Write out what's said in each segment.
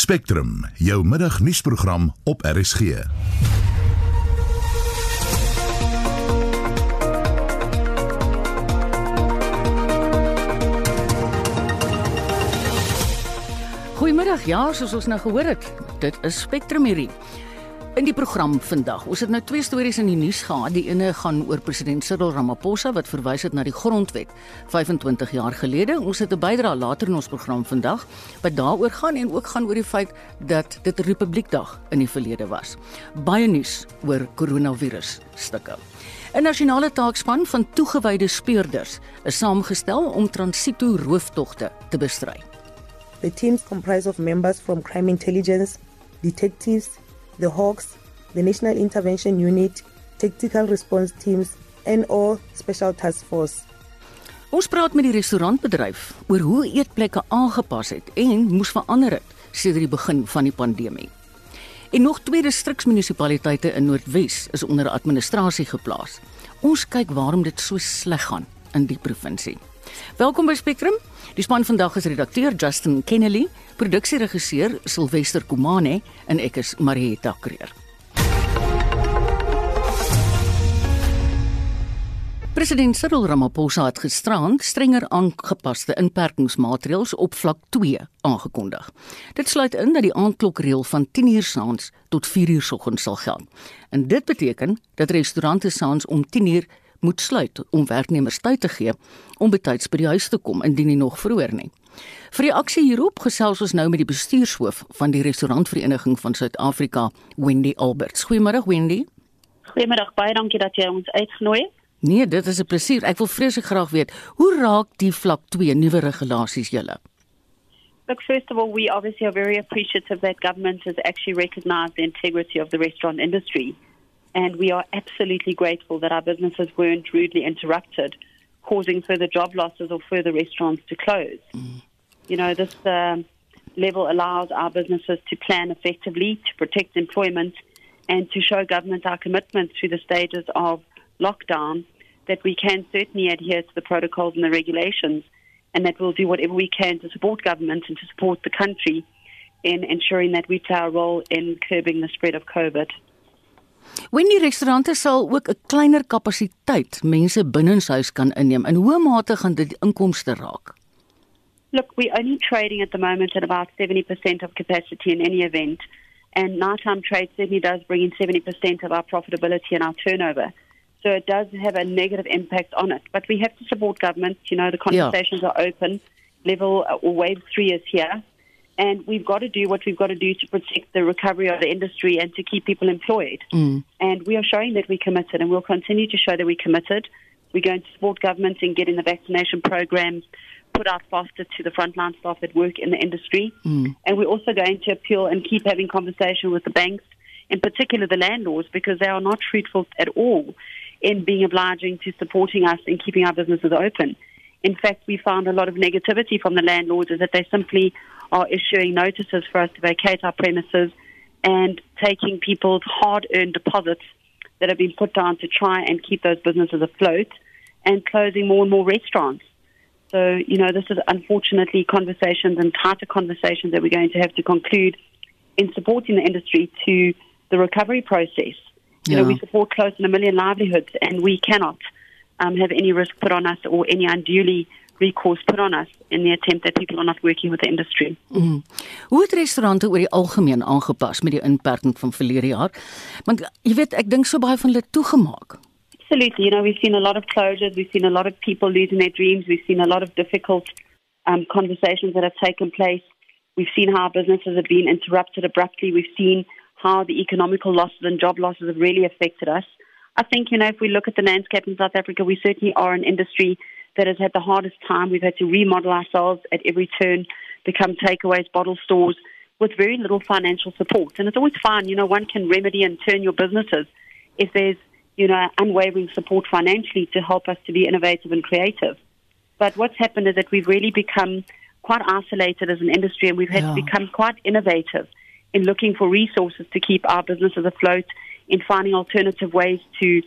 Spectrum, jou middagnuusprogram op RSG. Goeiemiddag. Ja, soos ons nou gehoor het, dit is Spectrum hierdie. In die program vandag, ons het nou twee stories in die nuus gehad. Die ene gaan oor president Cyril Ramaphosa wat verwys het na die grondwet 25 jaar gelede. Ons het 'n bydrae later in ons program vandag wat daaroor gaan en ook gaan oor die feit dat dit Republiekdag in die verlede was. Baie nuus oor koronavirus stukke. 'n Nasionale taakspan van toegewyde speurders is saamgestel om transito rooftogte te bestry. The teams comprise of members from crime intelligence, detectives, the Hawks, the National Intervention Unit, Tactical Response Teams and all Special Task Force. Ons praat met die restaurantbedryf oor hoe eetplekke aangepas het en moes verander het sedert die begin van die pandemie. En nog twee distriksmunisipaliteite in Noordwes is onder administrasie geplaas. Ons kyk waarom dit so sleg gaan in die provinsie. Welkom by Spectrum. Die span vandag is redakteur Justin Kennedy, produksieregisseur Silwester Kumane en ek is Marieta Kreer. President Cyril Ramaphosa het gisterand strenger aangepaste inperkingsmaatreëls op vlak 2 aangekondig. Dit sluit in dat die aandklokreël van 10:00 saans tot 4:00 soggens sal geld. En dit beteken dat restaurante saans om 10:00 moet sluit om werknemers tyd te gee om betyds by die huis te kom indien nie nog vroeër nie. Vir die aksie hierop gesels ons nou met die bestuurshoof van die restaurantvereniging van Suid-Afrika, Wendy Alberts. Goeiemôre Wendy. Goeiemiddag, baie dankie dat jy ons uitgenooi het. Nee, dit is 'n plesier. Ek wil vreeslik graag weet, hoe raak die vlak 2 nuwe regulasies julle? Look, first of all, we obviously are very appreciative that government has actually recognized the integrity of the restaurant industry. And we are absolutely grateful that our businesses weren't rudely interrupted, causing further job losses or further restaurants to close. Mm. You know, this uh, level allows our businesses to plan effectively, to protect employment, and to show government our commitment through the stages of lockdown that we can certainly adhere to the protocols and the regulations, and that we'll do whatever we can to support government and to support the country in ensuring that we play our role in curbing the spread of COVID. Wen die restaurante sal ook 'n kleiner kapasiteit mense binnenshuis kan inneem. In hoe mate gaan dit inkomste raak? Look, we only trading at the moment at about 70% of capacity in any event. And nighttime trade certainly does bring in 70% of our profitability and our turnover. So it does have a negative impact on it. But we have to support government. You know, the conversations yeah. are open. Level uh, or wave three is here. And we've got to do what we've got to do to protect the recovery of the industry and to keep people employed. Mm. And we are showing that we're committed, and we'll continue to show that we're committed. We're going to support government in getting the vaccination programs put out faster to the frontline staff that work in the industry. Mm. And we're also going to appeal and keep having conversation with the banks, in particular the landlords, because they are not fruitful at all in being obliging to supporting us and keeping our businesses open. In fact, we found a lot of negativity from the landlords is that they simply are issuing notices for us to vacate our premises and taking people's hard earned deposits that have been put down to try and keep those businesses afloat and closing more and more restaurants. So, you know, this is unfortunately conversations and tighter conversations that we're going to have to conclude in supporting the industry to the recovery process. You know, we support close to a million livelihoods and we cannot um, have any risk put on us or any unduly recourse put on us in the attempt that people are not working with the industry. Mm. Hoe het restaurante oor die algemeen aangepas met die inperking van verlede jaar? Want jy weet, ek dink so baie van hulle toegemaak. Absolutely. You know, we've seen a lot of closures, we've seen a lot of people losing their dreams, we've seen a lot of difficult um, conversations that have taken place. We've seen how businesses have been interrupted abruptly. We've seen how the economical losses and job losses have really affected us. I think, you know, if we look at the landscape in South Africa, we certainly are an industry that has had the hardest time. We've had to remodel ourselves at every turn, become takeaways, bottle stores with very little financial support. And it's always fine, you know, one can remedy and turn your businesses if there's, you know, unwavering support financially to help us to be innovative and creative. But what's happened is that we've really become quite isolated as an industry and we've had yeah. to become quite innovative in looking for resources to keep our businesses afloat, in finding alternative ways to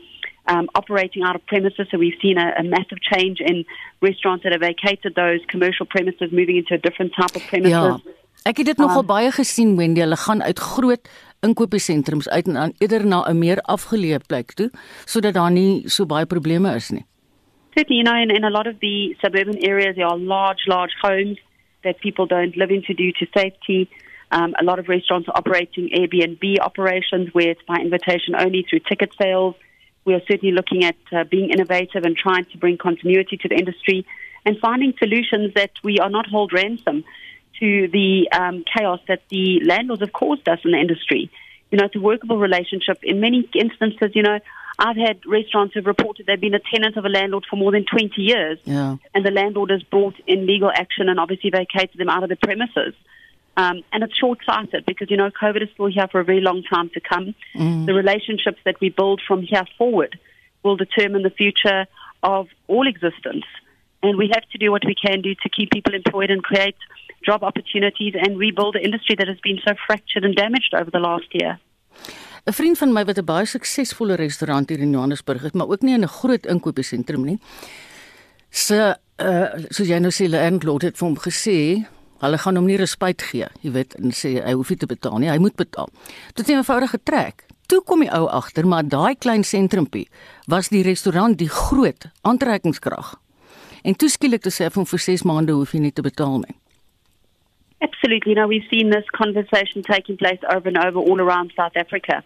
um, operating out of premises. So we've seen a, a, massive change in restaurants that have vacated those commercial premises, moving into a different type of premises. Yeah. Ek het dit nogal um, baie gesien Wendy, hulle gaan uit groot inkopiesentrums uit en dan eerder na 'n meer afgeleë plek toe sodat daar nie so baie probleme is nie. Certainly, you know, in, in a lot of the suburban areas, there are large, large homes that people don't live into due to safety. Um, a lot of restaurants are operating Airbnb operations where it's by invitation only through ticket sales. We are certainly looking at uh, being innovative and trying to bring continuity to the industry and finding solutions that we are not hold ransom to the um, chaos that the landlords have caused us in the industry. You know, it's a workable relationship. In many instances, you know, I've had restaurants who've reported they've been a tenant of a landlord for more than 20 years. Yeah. And the landlord has brought in legal action and obviously vacated them out of the premises. Um, and it's short sighted because, you know, COVID is still here for a very long time to come. Mm. The relationships that we build from here forward will determine the future of all existence. And we have to do what we can do to keep people employed and create job opportunities and rebuild the industry that has been so fractured and damaged over the last year. 'n Vriend van my wat 'n baie suksesvolle restaurant hier in Johannesburg het, maar ook nie in 'n groot inkopiesentrum nie. Se uh soos jy nou sê, landlord het vir hom gesê, hulle gaan hom nie respek gee, jy weet, en sê hy hoef nie te betaal nie, hy moet betaal. Dit het eenvoudig getrek. Toe kom die ou agter, maar daai klein sentrumpie was die restaurant die groot aantrekkingskrag. En toe skielik te sê vir 6 maande hoef jy nie te betaal nie. Absolutely. Know, we've seen this conversation taking place over and over all around South Africa.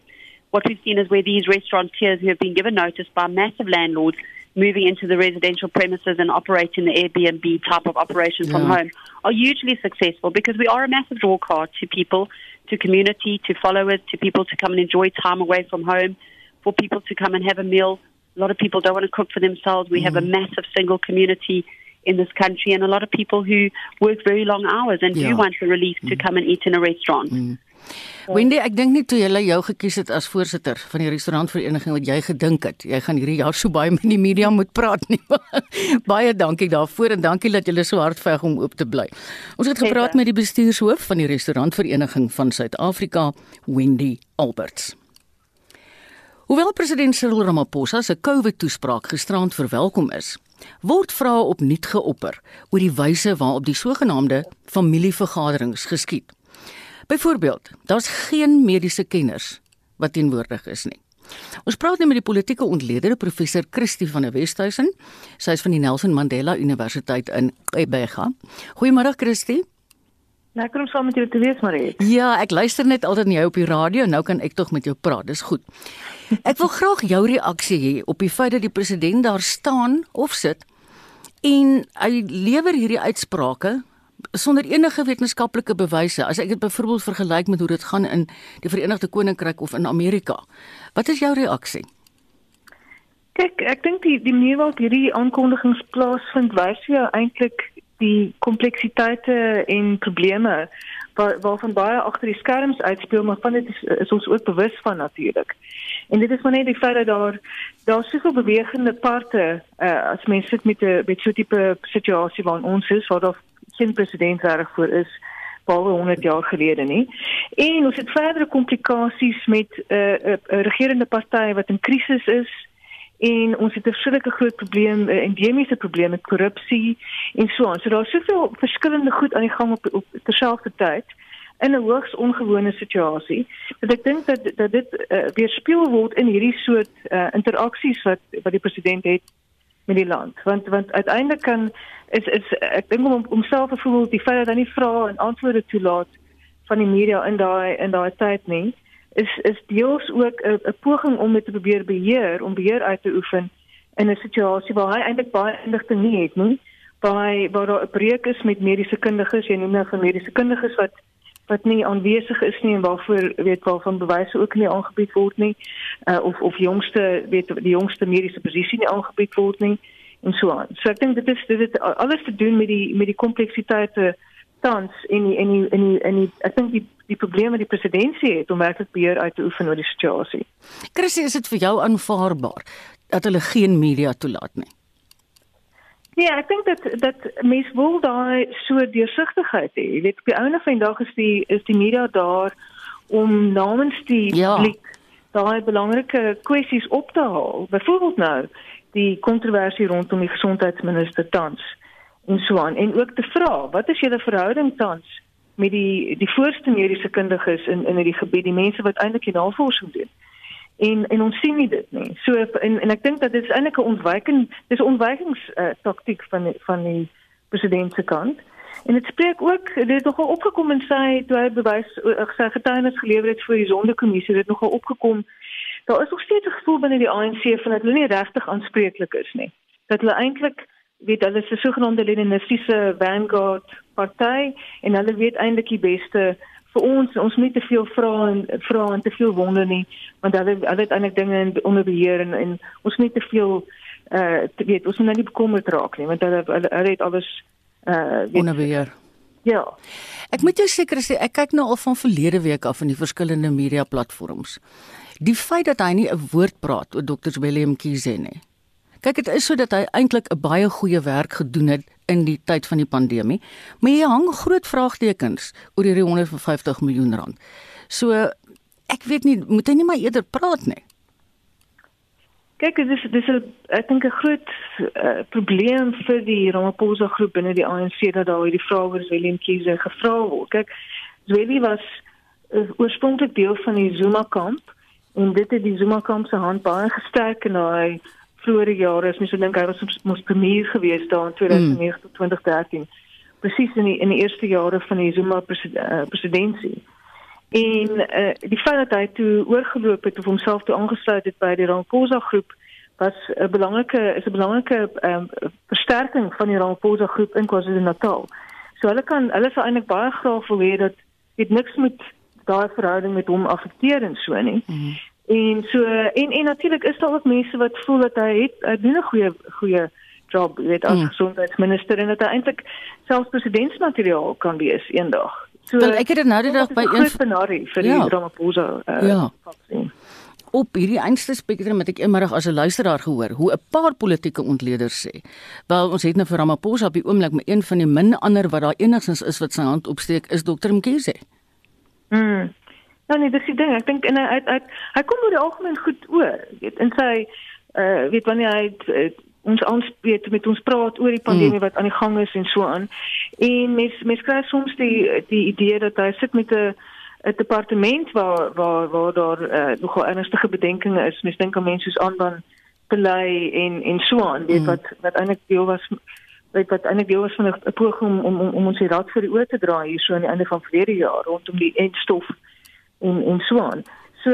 What we've seen is where these restaurateurs who have been given notice by massive landlords moving into the residential premises and operating the Airbnb type of operation yeah. from home are hugely successful because we are a massive draw card to people, to community, to followers, to people to come and enjoy time away from home, for people to come and have a meal. A lot of people don't want to cook for themselves. We mm. have a mm. massive single community in this country and a lot of people who work very long hours and ja. do want the relief to mm. come and eat in a restaurant. Mm. Wendy, ek dink nie toe jy jou gekies het as voorsitter van die restaurantvereniging wat jy gedink het jy gaan hierdie jaar so baie met die media moet praat nie. baie dankie daarvoor en dankie dat jy so hard veg om oop te bly. Ons het gepraat met die bestuurshoof van die restaurantvereniging van Suid-Afrika, Wendy Alberts. Hoewel president Cyril Ramaphosa se COVID-toespraak gisterand verwelkom is, word vrae opnuut geopper oor die wyse waarop die sogenaamde familievergaderings geskied. Byvoorbeeld, daar's geen mediese kenners wat teenwoordig is nie. Ons praat nou met die politieke ontleder professor Christie van der Westhuizen. Sy is van die Nelson Mandela Universiteit in Ebega. Goeiemôre Christie. Lekker om saam met jou te wees, Marie. Ja, ek luister net altyd na jou op die radio, nou kan ek tog met jou praat. Dis goed. Ek wil graag jou reaksie hê op die feit dat die president daar staan of sit en hy lewer hierdie uitsprake sonder enige wetenskaplike bewyse. As ek dit byvoorbeeld vergelyk met hoe dit gaan in die Verenigde Koninkryk of in Amerika. Wat is jou reaksie? Kyk, ek dink die die manier waarop hierdie aankondigings plaasvind wys jy eintlik die kompleksiteite en probleme waar waarvan baie agter die skerms uitspeel maar van dit is, is ons ook bewus van natuurlik. En dit is maar net die feit dat daar daar soveel bewegende parte uh, as mens sit met 'n met so 'n tipe situasie waarin ons is waar daar geen president reg voor is behalwe 100 jaar gelede nie. En ons het verdere komplikasies met 'n uh, uh, regerende party wat in krisis is en ons het 'n sulke groot probleem 'n uh, endemiese probleem met korrupsie en so aan. So daar's soveel verskillende goed aan die gang op op terselfdertyd in 'n hoogs ongewone situasie. Dat ek dink dat dat dit uh, weerspieël word in hierdie soort uh, interaksies wat wat die president het met die land. Want want uiteindelik kan is is ek dink om homself voel die feit dat hy nie vra en antwoorde toelaat van die media in daai in daai tyd nie is is deels ook 'n poging om dit te probeer beheer om beheer uit te oefen in 'n situasie waar hy eintlik baie inligting nie het nie by waar daar 'n breuk is met mediese kundiges jy noem nou van mediese kundiges wat wat nie aanwesig is nie en waarvoor weet waarvan bewyse ook nie aangebied word nie uh, of of jongste weet die jongste mediese posisie nie aangebied word nie en so aan. So ek dink dit is dit het alles te doen met die met die kompleksiteite tans in die in die in die, in die ek dink die die probleme die presidentsie het om werklik beheer uit te oefen oor die situasie. Chrissy, is dit vir jou aanvaarbaar dat hulle geen media toelaat nie? Ja, ek dink dat dat mense wil daai so deursigtigheid hê. Jy weet, op die einde van die dag is die is die media daar om namens die ja. publiek daai belangrike kwessies op te haal. Byvoorbeeld nou die kontroversie rondom die gesondheidsminister tans en so aan en ook te vra, wat is julle verhouding tans met die die voorste mediese kundiges in in hierdie gebied, die mense wat eintlik die navorsing doen. En en ons sien nie dit nie. So en en ek dink dat dit is eintlik 'n ontwyking, dis ontwykings uh, taktiek van die, van die president se kant. En dit spreek ook, dit het nogal opgekom en sy toe hy bewys sy getuienis gelewer het vir die sondekommissie, dit het nogal opgekom. Daar is nog steeds 'n gevoel binne die ANC van dat hulle nie regtig aanspreeklik is nie. Dat hulle eintlik weet hulle is 'n sogenaamde leninistiese vanguard party en hulle weet eintlik die beste vir ons ons moet te veel vra en vra en te veel wonder nie want hulle hulle het eintlik dinge onder beheer en, en ons moet te veel uh te weet ons moet nou nie bekommerd raak nie want hulle hulle, hulle het alles uh onder beheer. Ja. Ek moet jou seker sê ek kyk nou al van verlede week af in die verskillende media platforms. Die feit dat hy nie 'n woord praat oor Dr William Kiese nie Kyk, dit is so dat hy eintlik 'n baie goeie werk gedoen het in die tyd van die pandemie, maar hy hang groot vraagtekens oor hierdie 150 miljoen rand. So ek weet nie, moet hy nie maar eerder praat nie. Kyk, dit is dis 'n ek dink 'n groot uh, probleem vir die Ramaphosa groep binne die ANC dat daar hierdie vrae oor Willem Kiese gevra word. Kyk, Zweli was uh, oorspronklik deel van die Zuma kamp en dit het die Zuma kamp se hand baie gesterk en hy vroeë jare is mens so dink hy was mos premier gewees daar in 2009 mm. tot 2013 presies in die in die eerste jare van die Zuma presidentskap en uh, die feit dat hy toe oorgeloop het of homself toe aangesluit het by die Ramaphosa groep was 'n belangrike is 'n belangrike um, versterking van die Ramaphosa groep in KwaZulu-Natal. So hulle kan hulle sou eintlik baie graag wil hê dat dit niks met daai verhouding met hom affekteer en so nie. Mm. En so en en natuurlik is daar ook mense wat voel dat hy het hy doen 'n goeie goeie job weet as mm. gesondheidsminister en dat hy eintlik selfs presidentsmateriaal kan wees eendag. So Wel, ek het dit nou die dag by een scenario vir ja. die Ramaphosa uh, ja. vaksin. Op hierdie einste spektrum het ek eendag as 'n luisteraar gehoor hoe 'n paar politieke ontleeders sê. Wel ons het nou vir Ramaphosa op die oomblik maar een van die min ander wat daar enigstens is wat sy hand opsteek is Dr Mkhize. Mm. Ja nee, dis die ding. Ek dink en hy hy, hy kom oor die algemeen goed oor. Weet in sy uh weet wanneer hy uh, ons aanspreek met ons praat oor die pandemie mm. wat aan die gang is en so aan. En mens mens kry soms die die idee dat hy sit met 'n 'n departement waar waar waar daar uh, nogal ernstige bedenkinge is. Mens dink aan mense soos aanban belei en en so aan. Weet mm. wat wat eintlik deel was weet wat eintlik deel was van 'n poging om om om ons hier raad vir die oor te draai hier so aan die einde van verlede jaar rondom die eindstof en en so aan. So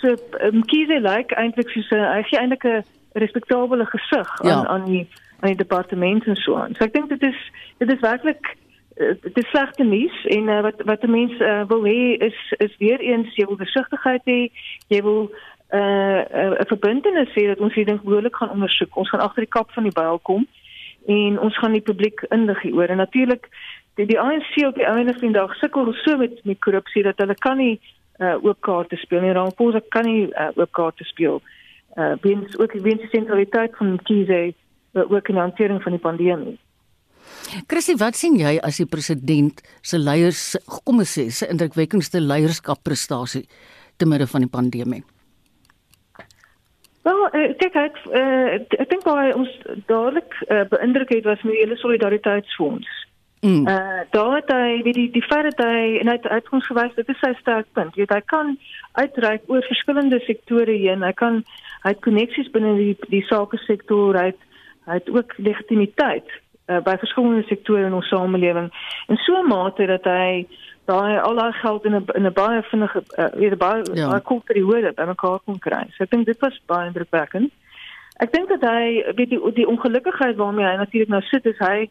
so Mkhize um, like eintlik so hy gee eintlik 'n respekteerbare gesig ja. aan aan die aan die departement en so aan. So ek dink dit is dit is werklik uh, dit is slegte nuus en uh, wat wat 'n mens uh, wil hê is is weer eens jy wil versigtigheid hê, jy wil 'n uh, 'n verbintenis sê dat ons hierdie ding behoorlik gaan ondersoek. Ons gaan agter die kap van die byl kom en ons gaan die publiek inlig hieroor. En natuurlik die, die ANC op die einde van die dag sukkel so met met korrupsie dat hulle kan nie uh, oop kaarte speel nie. Ramaphosa kan nie uh, oop kaarte speel. Uh weens ook die weens die sentraliteit van Kize uh, ook in die hantering van die pandemie. Chrissy, wat sien jy as die president se leiers kom ons sê se indrukwekkendste leierskapprestasie te midde van die pandemie? Wel, ek dink ek ek dink baie ons dadelik uh, beïndruk het was met die hele solidariteitsfonds. Mm. Uh daar het hy weet die die feit dat hy en hy het uitkoms gewys dit is sy sterkpunt. Jy weet hy kan uitreik oor verskillende sektore heen. Hy kan hy het koneksies binne die die sake sektor. Hy het, hy het ook legitimiteit uh, by verskillende sektore in ons samelewing. En so mate dat hy daai al daai geld in 'n in 'n baie vinnige uh, weet baie ja. baie kort periode bymekaar kon kry. So ek dink dit was baie indrukwekkend. Ek dink dat hy weet die die ongelukkigheid waarmee hy natuurlik nou sit is hy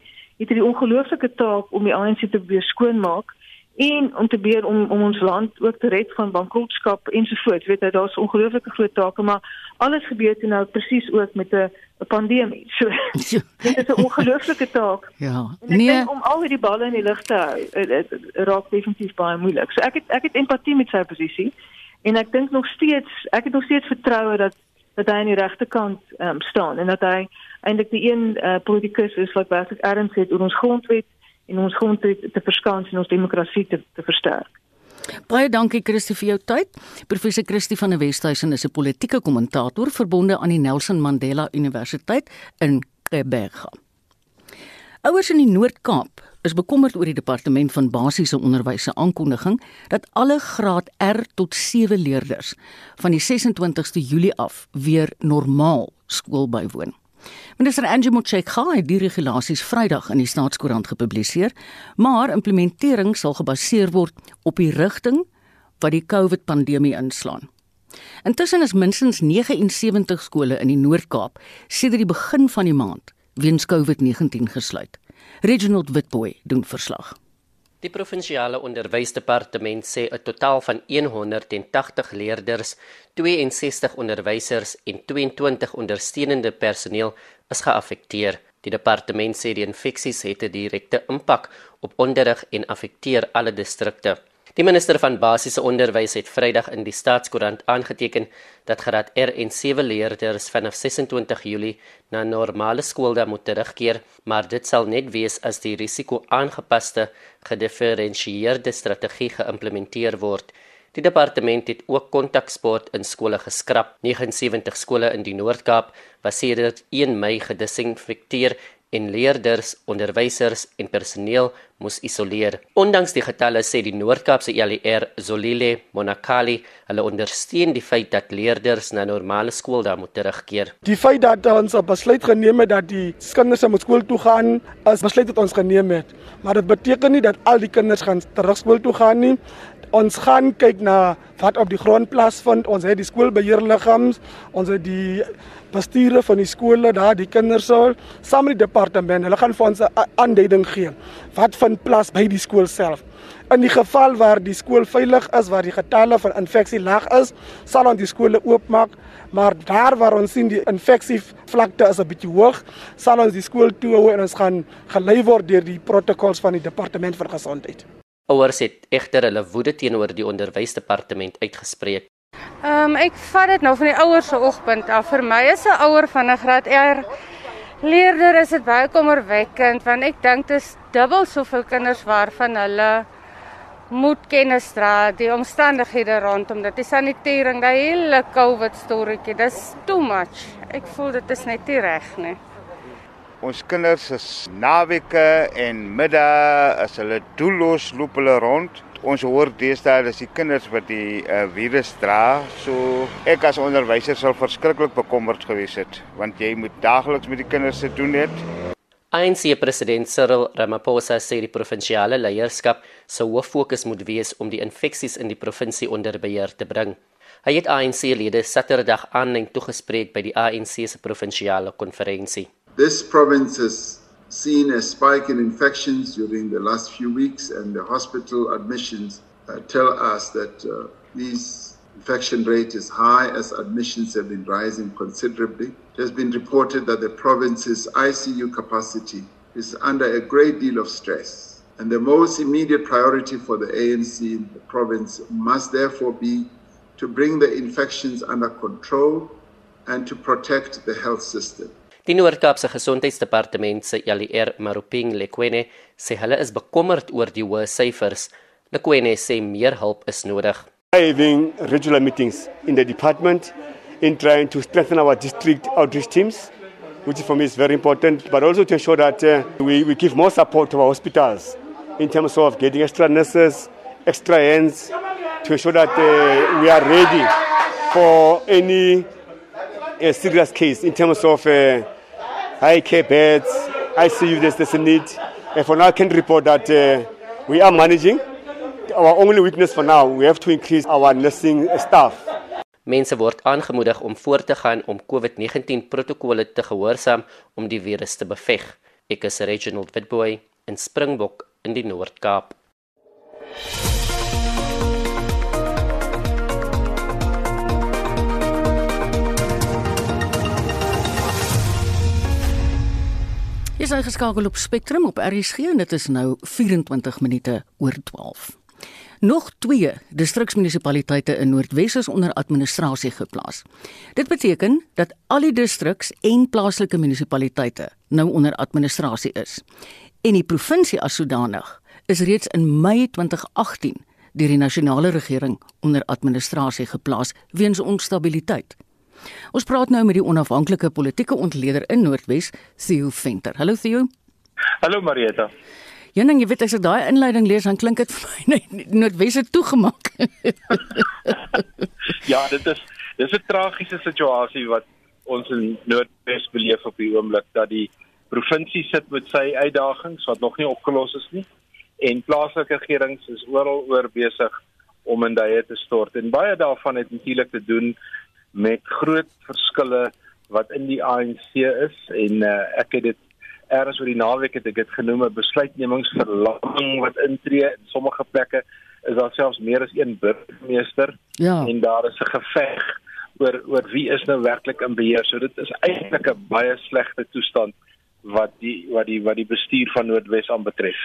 het die ongelooflike taak om die ANC te weer skoonmaak en om te beheer om om ons land ook te red van bankrotskap ensovoorts. Weet jy, daar's ongelooflike groot take, maar alles gebeur toe nou presies ook met 'n pandemie. So ja. dit is 'n ongelooflike taak. Ja. Nee, om al die balle in die lug te hou, raak definitief baie moeilik. So ek het ek het empatie met sy posisie en ek dink nog steeds, ek het nog steeds vertroue dat dat hy aan die regte kant um, staan en dat hy eintlik die een uh, politikus is wat werklik erns het oor ons grondwet en ons grondwet te verskans en ons demokrasie te, te versterk. Baie dankie Christie vir jou tyd. Professor Christie van der Westhuizen is 'n politieke kommentator verbonde aan die Nelson Mandela Universiteit in Quebec. Ouers in die Noord-Kaap is bekommerd oor die departement van basiese onderwys se aankondiging dat alle graad R tot 7 leerders van die 26ste Julie af weer normaal skool bywoon. Minister Angie Motshekga het die regulasies Vrydag in die Staatskoerant gepubliseer, maar implementering sal gebaseer word op die rigting wat die COVID-pandemie inslaan. Intussen is minstens 79 skole in die Noord-Kaap sedert die begin van die maand weens COVID-19 gesluit. Reginald Witboy doen verslag. Die provinsiale onderwysdepartement sê 'n totaal van 180 leerders, 62 onderwysers en 22 ondersteunende personeel is geaffekteer. Die departement sê die infeksies het 'n direkte impak op onderrig en affekteer alle distrikte. Die minister van basiese onderwys het Vrydag in die Staatskoerant aangeteken dat graad R en 7 leerders vanaf 26 Julie na normale skooldae moet terugkeer, maar dit sal net wees as die risiko-aangepaste gedifferensieerde strategie geïmplementeer word. Die departement het ook kontaksport in skole geskraap. 79 skole in die Noord-Kaap was sedert 1 Mei gedisinfekteer en leerders, onderwysers en personeel moes isoleer. Ondanks die getalle sê die Noord-Kaapse ELR Zolile Monakali, hulle ondersteun die feit dat leerders na normale skool daar moet terugkeer. Die feit dat ons op besluit geneem het dat die kinders moet skool toe gaan, is besluit wat ons geneem het. Maar dit beteken nie dat al die kinders gaan terug skool toe gaan nie. Ons gaan kyk na wat op die grond plaasvind. Ons het die skoolbeheerliggams, ons het die bestuure van die skole daar, die kinders sal saam met die departement, hulle gaan vir ons 'n aanduiding gee wat vind plaas by die skool self. In die geval waar die skool veilig is, waar die getalle van infeksie laag is, sal ons die skole oopmaak, maar daar waar ons sien die infeksie vlakte is 'n bietjie hoog, sal ons die skool toehou en ons gaan gelei word deur die protokols van die departement van gesondheid. Ouers het egter hulle woede teenoor die onderwysdepartement uitgespreek. Ehm um, ek vat dit nou van die ouers se oogpunt af. Vir my is 'n ouer van 'n graad R leerder is dit baie kommerwekkend want ek dink dit is dubbel soveel kinders waarvan hulle moet kennis dra die omstandighede rondom dit. Die sanitering, daai hele COVID storieetjie, dis too much. Ek voel dit is net nie reg nie. Ons kinders is naweke en middag as hulle doelloos loop hulle rond. Ons hoor deesdae dat die kinders wat die uh, virus dra, so ek as onderwyser sal verskriklik bekommerd gewees het want jy moet daagliks met die kinders se doen het. ANC president Cyril Ramaphosa sê die provinsiale leierskap se hoof fokus moet wees om die infeksies in die provinsie onder beheer te bring. Hy het ANC-lede Saterdag aanlyn toegespreek by die ANC se provinsiale konferensie. This province has seen a spike in infections during the last few weeks, and the hospital admissions uh, tell us that uh, this infection rate is high as admissions have been rising considerably. It has been reported that the province's ICU capacity is under a great deal of stress. And the most immediate priority for the ANC in the province must therefore be to bring the infections under control and to protect the health system. Die Noord-Kaapse Gesondheidsdepartement se Jalier Maroping Lekwene sê hulle is bekommerd oor die hoë syfers. Lekwene sê meer hulp is nodig. Having regular meetings in the department in trying to strengthen our district outreach teams which for me is very important but also to ensure that uh, we we give more support to our hospitals in terms of getting extra nurses, extra hands to ensure that uh, we are ready for any uh, serious case in terms of uh, high care beds, ICU, there's, there's a need. And for now, I can report that uh, we are managing. Our only weakness for now, we have to increase our nursing staff. Mense word aangemoedig om voort te gaan om COVID-19 protokolle te gehoorsaam om die virus te beveg. Ek is Reginald Witboy in Springbok in die Noord-Kaap. Jy is ingeskakel op Spectrum op RSG en dit is nou 24 minute oor 12. Nog 2 distriksmunisipaliteite in Noordwes is onder administrasie geplaas. Dit beteken dat al die distriks en plaaslike munisipaliteite nou onder administrasie is. En die provinsie as sodanig is reeds in Mei 2018 deur die nasionale regering onder administrasie geplaas weens onstabiliteit. Ons praat nou met die onafhanklike politieke ontleder in Noordwes, Theo Venter. Hallo Theo. Hallo Marieta. Jenning, jy weet as ek daai inleiding lees, dan klink dit vir my net Noordwes het toegemaak. ja, dit is dis 'n tragiese situasie wat ons in Noordwes beleef op die oomblik dat die provinsie sit met sy uitdagings wat nog nie opgelos is nie en plaaslike regerings is oral oor besig om in daai te stort en baie daarvan het natuurlik te doen met groot verskille wat in die ANC is en uh, ek het dit eers oor die naweek het ek dit genoem 'n besluitnemingsverlamming wat intree in sommige plekke is daar selfs meer as een burgemeester ja. en daar is 'n geveg oor oor wie is nou werklik in beheer. So dit is eintlik 'n baie slegte toestand wat die wat die wat die bestuur van Noordwes aanbetref.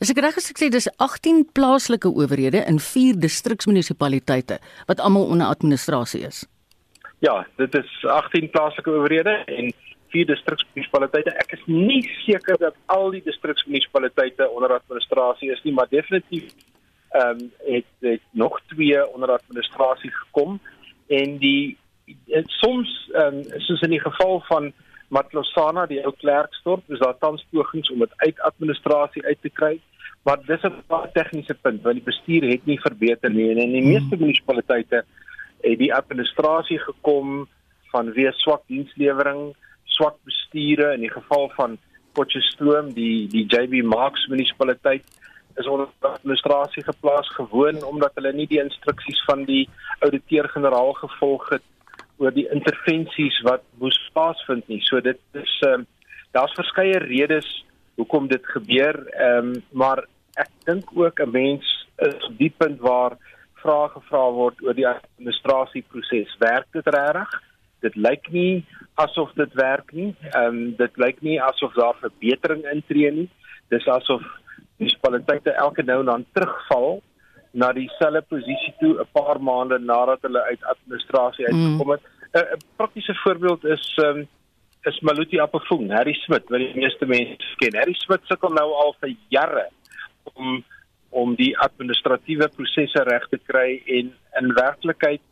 As ek reg is, ek sê dis 18 plaaslike owerhede in 4 distriksmunisipaliteite wat almal onder administrasie is. Ja, dit is 18 plaaslike owerhede en vier distriksmunisipaliteite. Ek is nie seker dat al die distriksmunisipaliteite onder administrasie is nie, maar definitief ehm um, het, het nog twee onder administrasie gekom en die het, soms ehm um, soos in die geval van Matlosana die ou Klerksdorp, is daar tans pogings om dit uit administrasie uit te kry. Maar dis 'n baie tegniese punt want die bestuur het nie verbeter nie en in die meeste munisipaliteite het die administrasie gekom vanweë swak dienslewering, swak besture in die geval van Potchefstroom die die JB Marks munisipaliteit is onder administrasie geplaas gewoon omdat hulle nie die instruksies van die ouditeur-generaal gevolg het oor die intervensies wat moes plaasvind nie. So dit is ehm um, daar's verskeie redes hoekom dit gebeur ehm um, maar ek dink ook 'n mens is op die punt waar vrae gevra word oor die administrasieproses. Werk dit regtig? dit lyk nie asof dit werk nie. Ehm um, dit lyk nie asof daar verbetering intree nie. Dis asof munisipaliteite elke nou en dan terugval na dieselfde posisie toe 'n paar maande nadat hulle uit administrasie uitgekom het. 'n mm. Praktiese voorbeeld is ehm um, is Maluti Appelfoon, Harry Smit, wat die meeste mense ken. Harry Smit sukkel nou al vir jare om om die administratiewe prosesse reg te kry en in werklikheid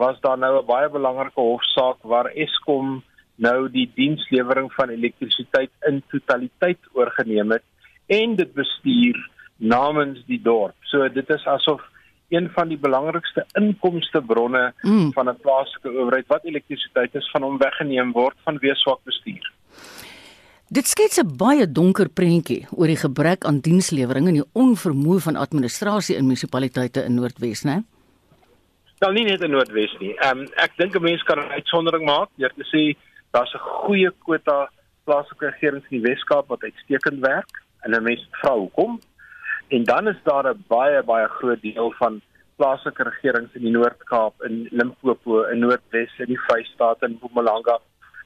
was daar nou 'n baie belangrike hofsaak waar Eskom nou die dienslewering van elektrisiteit in totaliteit oorgeneem het en dit bestuur namens die dorp. So dit is asof een van die belangrikste inkomste bronne mm. van 'n plaaslike owerheid wat elektrisiteit is van hom weggeneem word vanweë swak bestuur. Dit skets 'n baie donker prentjie oor die gebrek aan dienslewering en die onvermoë van administrasie in munisipaliteite in Noordwes, né? Wel nie net in Noordwes nie. Ehm um, ek dink 'n mens kan 'n uitsondering maak deur te sê daar's 'n goeie kwota plaaslike regerings in die Weskaap wat uitstekend werk en 'n mens vra hoekom. En dan is daar 'n baie baie groot deel van plaaslike regerings in die Noord-Kaap, in Limpopo, in Noordwes, in die Vrystaat en Mpumalanga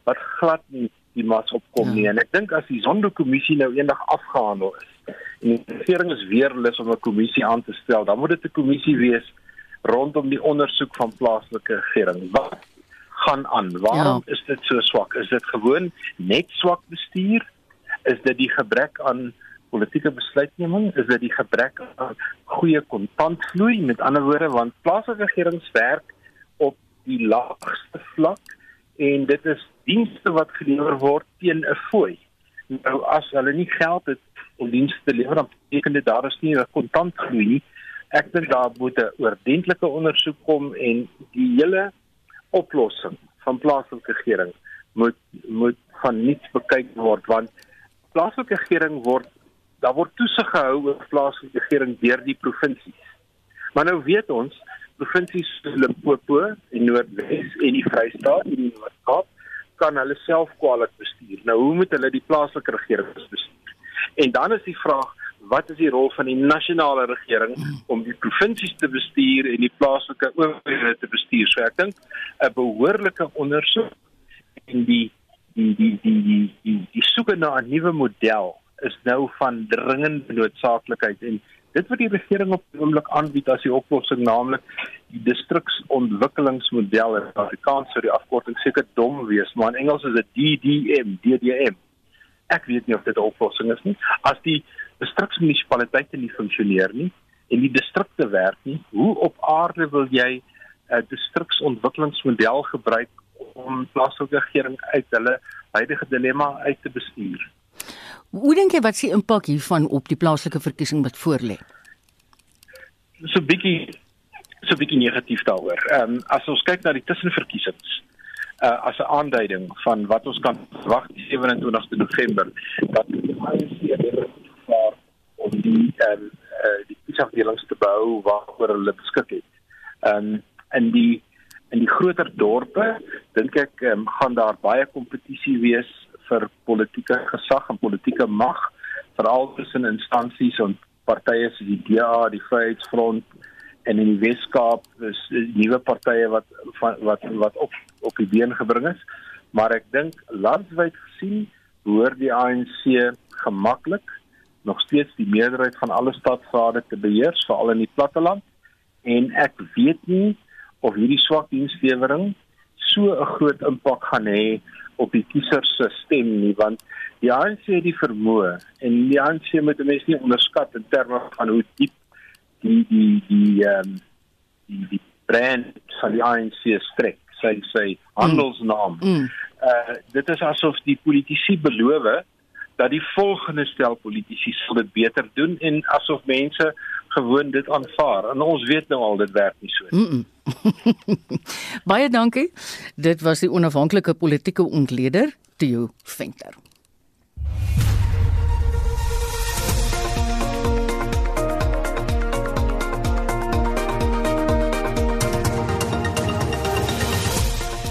wat glad nie die mas opkom nie. Ja. En ek dink as die Zondo-kommissie nou eendag afgehandel is en die regering is weer lus om 'n kommissie aan te stel, dan moet dit 'n kommissie wees rondom die ondersoek van plaaslike regering. Wat gaan aan? Waarom ja. is dit so swak? Is dit gewoon net swak bestuur? Is dit die gebrek aan politieke besluitneming? Is dit die gebrek aan goeie kontantvloei? Met ander woorde, want plaaslike regerings werk op die laagste vlak en dit is dienste wat gelewer word teen 'n fooi. Nou as hulle nie geld het om dienste te lewer, dan beteken dit daar is nie 'n kontantvloei nie ek dink daar moet 'n oordentlike ondersoek kom en die hele oplossing van plaaslike regering moet moet van niks bekyk word want plaaslike regering word daar word toesig gehou oor plaaslike regering deur die provinsies. Maar nou weet ons provinsies Limpopo en Noordwes en die Vrystaat en die Noord-Kaap kan hulle self kwaliteit bestuur. Nou hoe moet hulle die plaaslike regering bestuur? En dan is die vraag wat is die rol van die nasionale regering om die provinsies te bestuur en die plaaslike owerhede te bestuur? So ek dink 'n behoorlike ondersoek en die die die die die die, die soeke na 'n nuwe model is nou van dringende noodsaaklikheid en dit wat die regering op die oomblik aanbied as die oplossing naamlik die distriksontwikkelingsmodel in Afrikaans sou die afkorting seker dom wees maar in Engels is dit DDM DDM ek weet nie of dit 'n oplossing is nie as die distriksmunisipaliteite nie funksioneer nie en die distrikte werk nie, hoe op aarde wil jy 'n uh, distriksontwikkelingsmodel gebruik om plaaslike regering uit hulle huidige dilemma uit te bestuur? Hoe dink jy wat se impak hiervan op die plaaslike verkiesing wat voorlê? So bietjie so bietjie negatief daaroor. Ehm um, as ons kyk na die tussenverkiesings uh as 'n aanduiding van wat ons kan verwag die 27ste November dat die ANC daar om die ehm uh, die kiesafdelings te bou waaroor hulle beskik het. Ehm um, in die in die groter dorpe dink ek um, gaan daar baie kompetisie wees vir politieke gesag en politieke mag veral tussen instansies en partye soos die DA, die Vryheidsfront en in die Weskaap is nuwe partye wat wat wat op op die been gebring is. Maar ek dink landwyd gesien hoor die ANC gemaklik nog steeds die meerderheid van alle stadsrade te beheer, veral in die platteland. En ek weet nie of hierdie swak dienslewering so 'n groot impak gaan hê op die kiesers se stem nie, want die ANC het die vermoë en die ANC moet mense nie onderskat in terme van hoe diep die die die ehm um, die die brand van die ANC strek sê sê handelsnaam. Mm. Mm. Uh dit is asof die politici beloof dat die volgende stel politici sal dit beter doen en asof mense gewoon dit aanvaar. En ons weet nou al dit werk nie so nie. Mm -mm. Baie dankie. Dit was die onafhanklike politieke ontleder Theo Venter.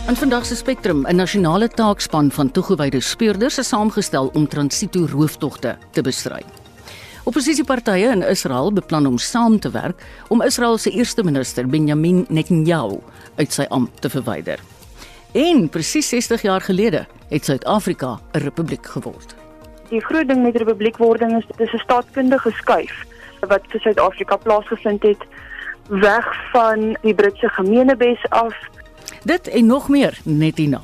In vandag se Spectrum, 'n nasionale taakspan van toegewyde speurders is saamgestel om transito rooftogte te bestry. Opposisiepartye in Israel beplan om saam te werk om Israel se eerste minister Benjamin Netanyahu uit sy ampt te verwyder. En presies 60 jaar gelede het Suid-Afrika 'n republiek geword. Die groot ding met republiekwording is dis 'n staatskundige skuif wat vir Suid-Afrika plaasgevind het weg van die Britse gemeenebes af Dit en nog meer net hierna.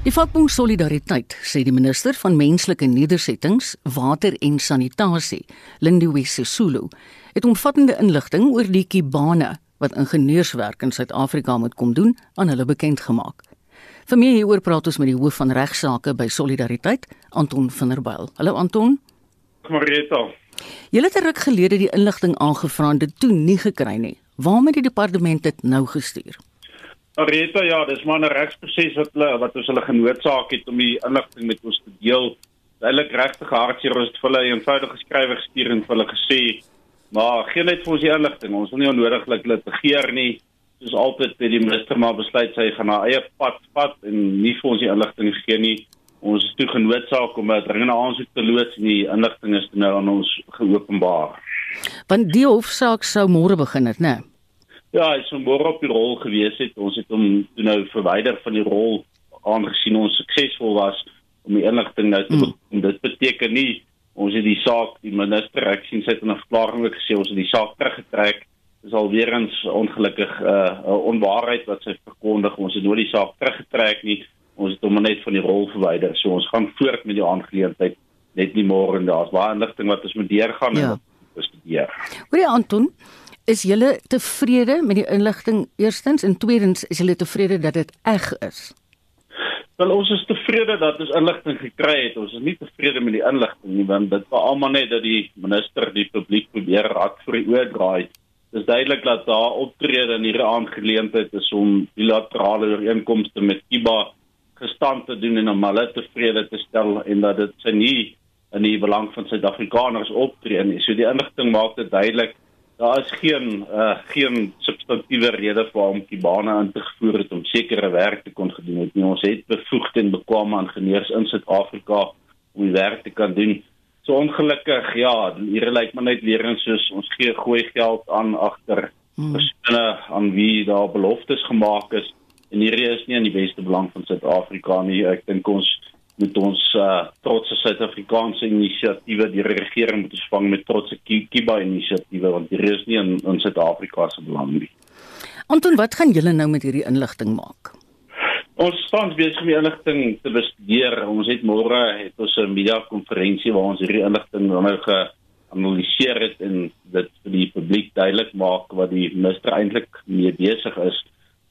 Die vakbond Solidariteit sê die minister van menslike nedersettings, water en sanitasie, Lindiwe Sisulu, het omvattende inligting oor die kibane wat ingenieurswerk in Suid-Afrika moet kom doen aan hulle bekend gemaak. Vir meer hieroor praat ons met die hoof van regsaake by Solidariteit, Anton van der Byl. Hallo Anton. Marita. Jy het 'n ruk gelede die inligting aangevra en dit toe nie gekry nie. Waarom het die departement dit nou gestuur? Areta, ja, dis maar 'n regsproses wat hulle wat ons hulle genoodsaak het om die inligting met ons te deel. Eilik regtig hartseer ons het vir hulle 'n eenvoudige skrywe gestuur en vir hulle gesê, maar geen net vir ons die inligting. Ons wil nie onnodiglik dit begeer nie. Soos altyd het die minister maar besluit sy gaan haar eie pad vat en nie vir ons die inligting gee nie. Ons is toe genoodsaak om 'n dringende aansoek te loods en die inligting is nou aan ons geopenbaar. Want die hofsaak sou môre begin het, né? Nee? Ja, hy is môre op die rol gewees het. Ons het hom toe nou verwyder van die rol aangesien ons suksesvol was om die inligting nou te mm. dit beteken nie ons het die saak die minister ek sien sy het 'n verklaring ook gesê ons het die saak teruggetrek dis al weer eens ongelukkig 'n uh, onwaarheid wat sy verkondig ons het nooit die saak teruggetrek nie ons het hom net van die rol verwyder so ons gaan voort met die aangeleentheid net nie môre en daar's baie inligting wat ons moet deurgaan ja. en bestudeer. Hoorie Anton, Is julle tevrede met die inligting eerstens en tweedens is julle tevrede dat dit eg is? Wel ons is tevrede dat ons inligting gekry het. Ons is nie tevrede met die inligting nie want dit was almal net dat die minister die publiek probeer raak vir die oordraai. Dit is duidelik dat daar optrede in hierdie aangeleentheid is om bilaterale ooreenkomste met Kiba gestand te doen en om hulle tevrede te stel en dat dit sy nie in die belang van Suid-Afrikaners optree nie. So die inligting maak dit duidelik daar is geen uh, geen substantiële rede vir hom Kibana in te gevoer het om sekere werk te kon gedoen het nie. Ons het bevoegde en bekwame ingenieurs in Suid-Afrika om die werk te kan doen. So ongelukkig, ja, hier lyk maar net weer eens soos ons gee gooi geld aan agter hmm. persone aan wie daar beloftes gemaak is en hier is nie in die beste belang van Suid-Afrika nie. Ek dink ons met ons uh, trotse Suid-Afrikaanse inisiatiewe die regering moet ontvang met trotse Kiba inisiatiewe want hier is nie in, in Suid-Afrika se belang nie. Anton, wat gaan julle nou met hierdie inligting maak? Ons staan besig om die inligting te bestudeer. Ons het môre het ons 'n media konferensie waar ons hierdie inligting nou geanaliseer het en dit vir die publiek duidelik maak wat die minister eintlik mee besig is.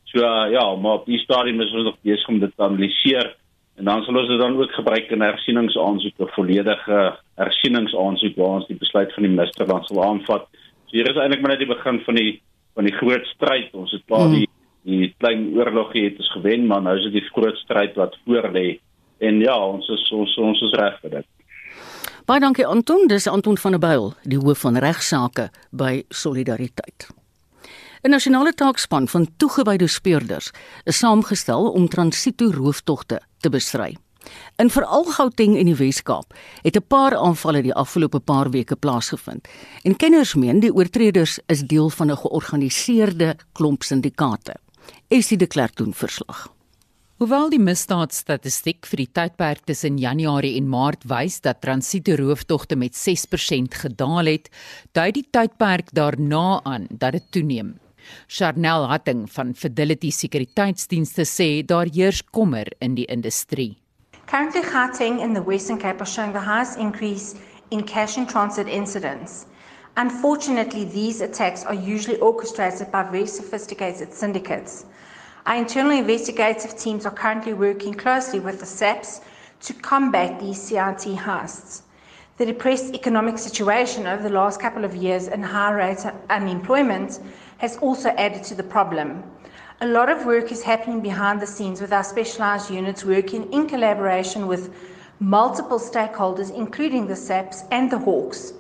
So uh, ja, maar op die stadium is ons nog besig om dit te analiseer En dan sal ons dit dan ook gebruik in hersieningsaansoeke, volledige hersieningsaansoek waar ons die besluit van die minister dan sal aanvat. So hier is eintlik maar net die begin van die van die groot stryd. Ons het klaar die die klein oorlogie het ons gewen, maar nou is dit die groot stryd wat voor lê. En ja, ons is ons ons is reg vir dit. Baie dankie Anton, dis Anton van der Byl, die hoof van regsaake by Solidariteit. 'n Nasionale taakspan van toegewyde speurders is saamgestel om transito rooftogte te bestry. In veral Gauteng en die Wes-Kaap het 'n paar aanvalle die afgelope paar weke plaasgevind. En kenners meen die oortreders is deel van 'n georganiseerde klomp syndikaate. Esie de Klerk doen verslag. Hoewel die misdaadstatistiek vir die tydperk tussen Januarie en Maart wys dat transito rooftogte met 6% gedaal het, dui die tydperk daarna aan dat dit toeneem. Charnel Hatting van Fidelity Sekuriteitsdienste sê daar heers kommer in die industrie. Currently Gauteng in the Western Cape are showing the highest increase in cash in transit incidents. Unfortunately, these attacks are usually orchestrated by very sophisticated syndicates. Our internal investigative teams are currently working closely with the SAPs to combat these CRT heists. The depressed economic situation over the last couple of years and high rates of unemployment has also added to the problem. A lot of work is happening behind the scenes with our specialised units working in collaboration with multiple stakeholders, including the SAPs and the Hawks.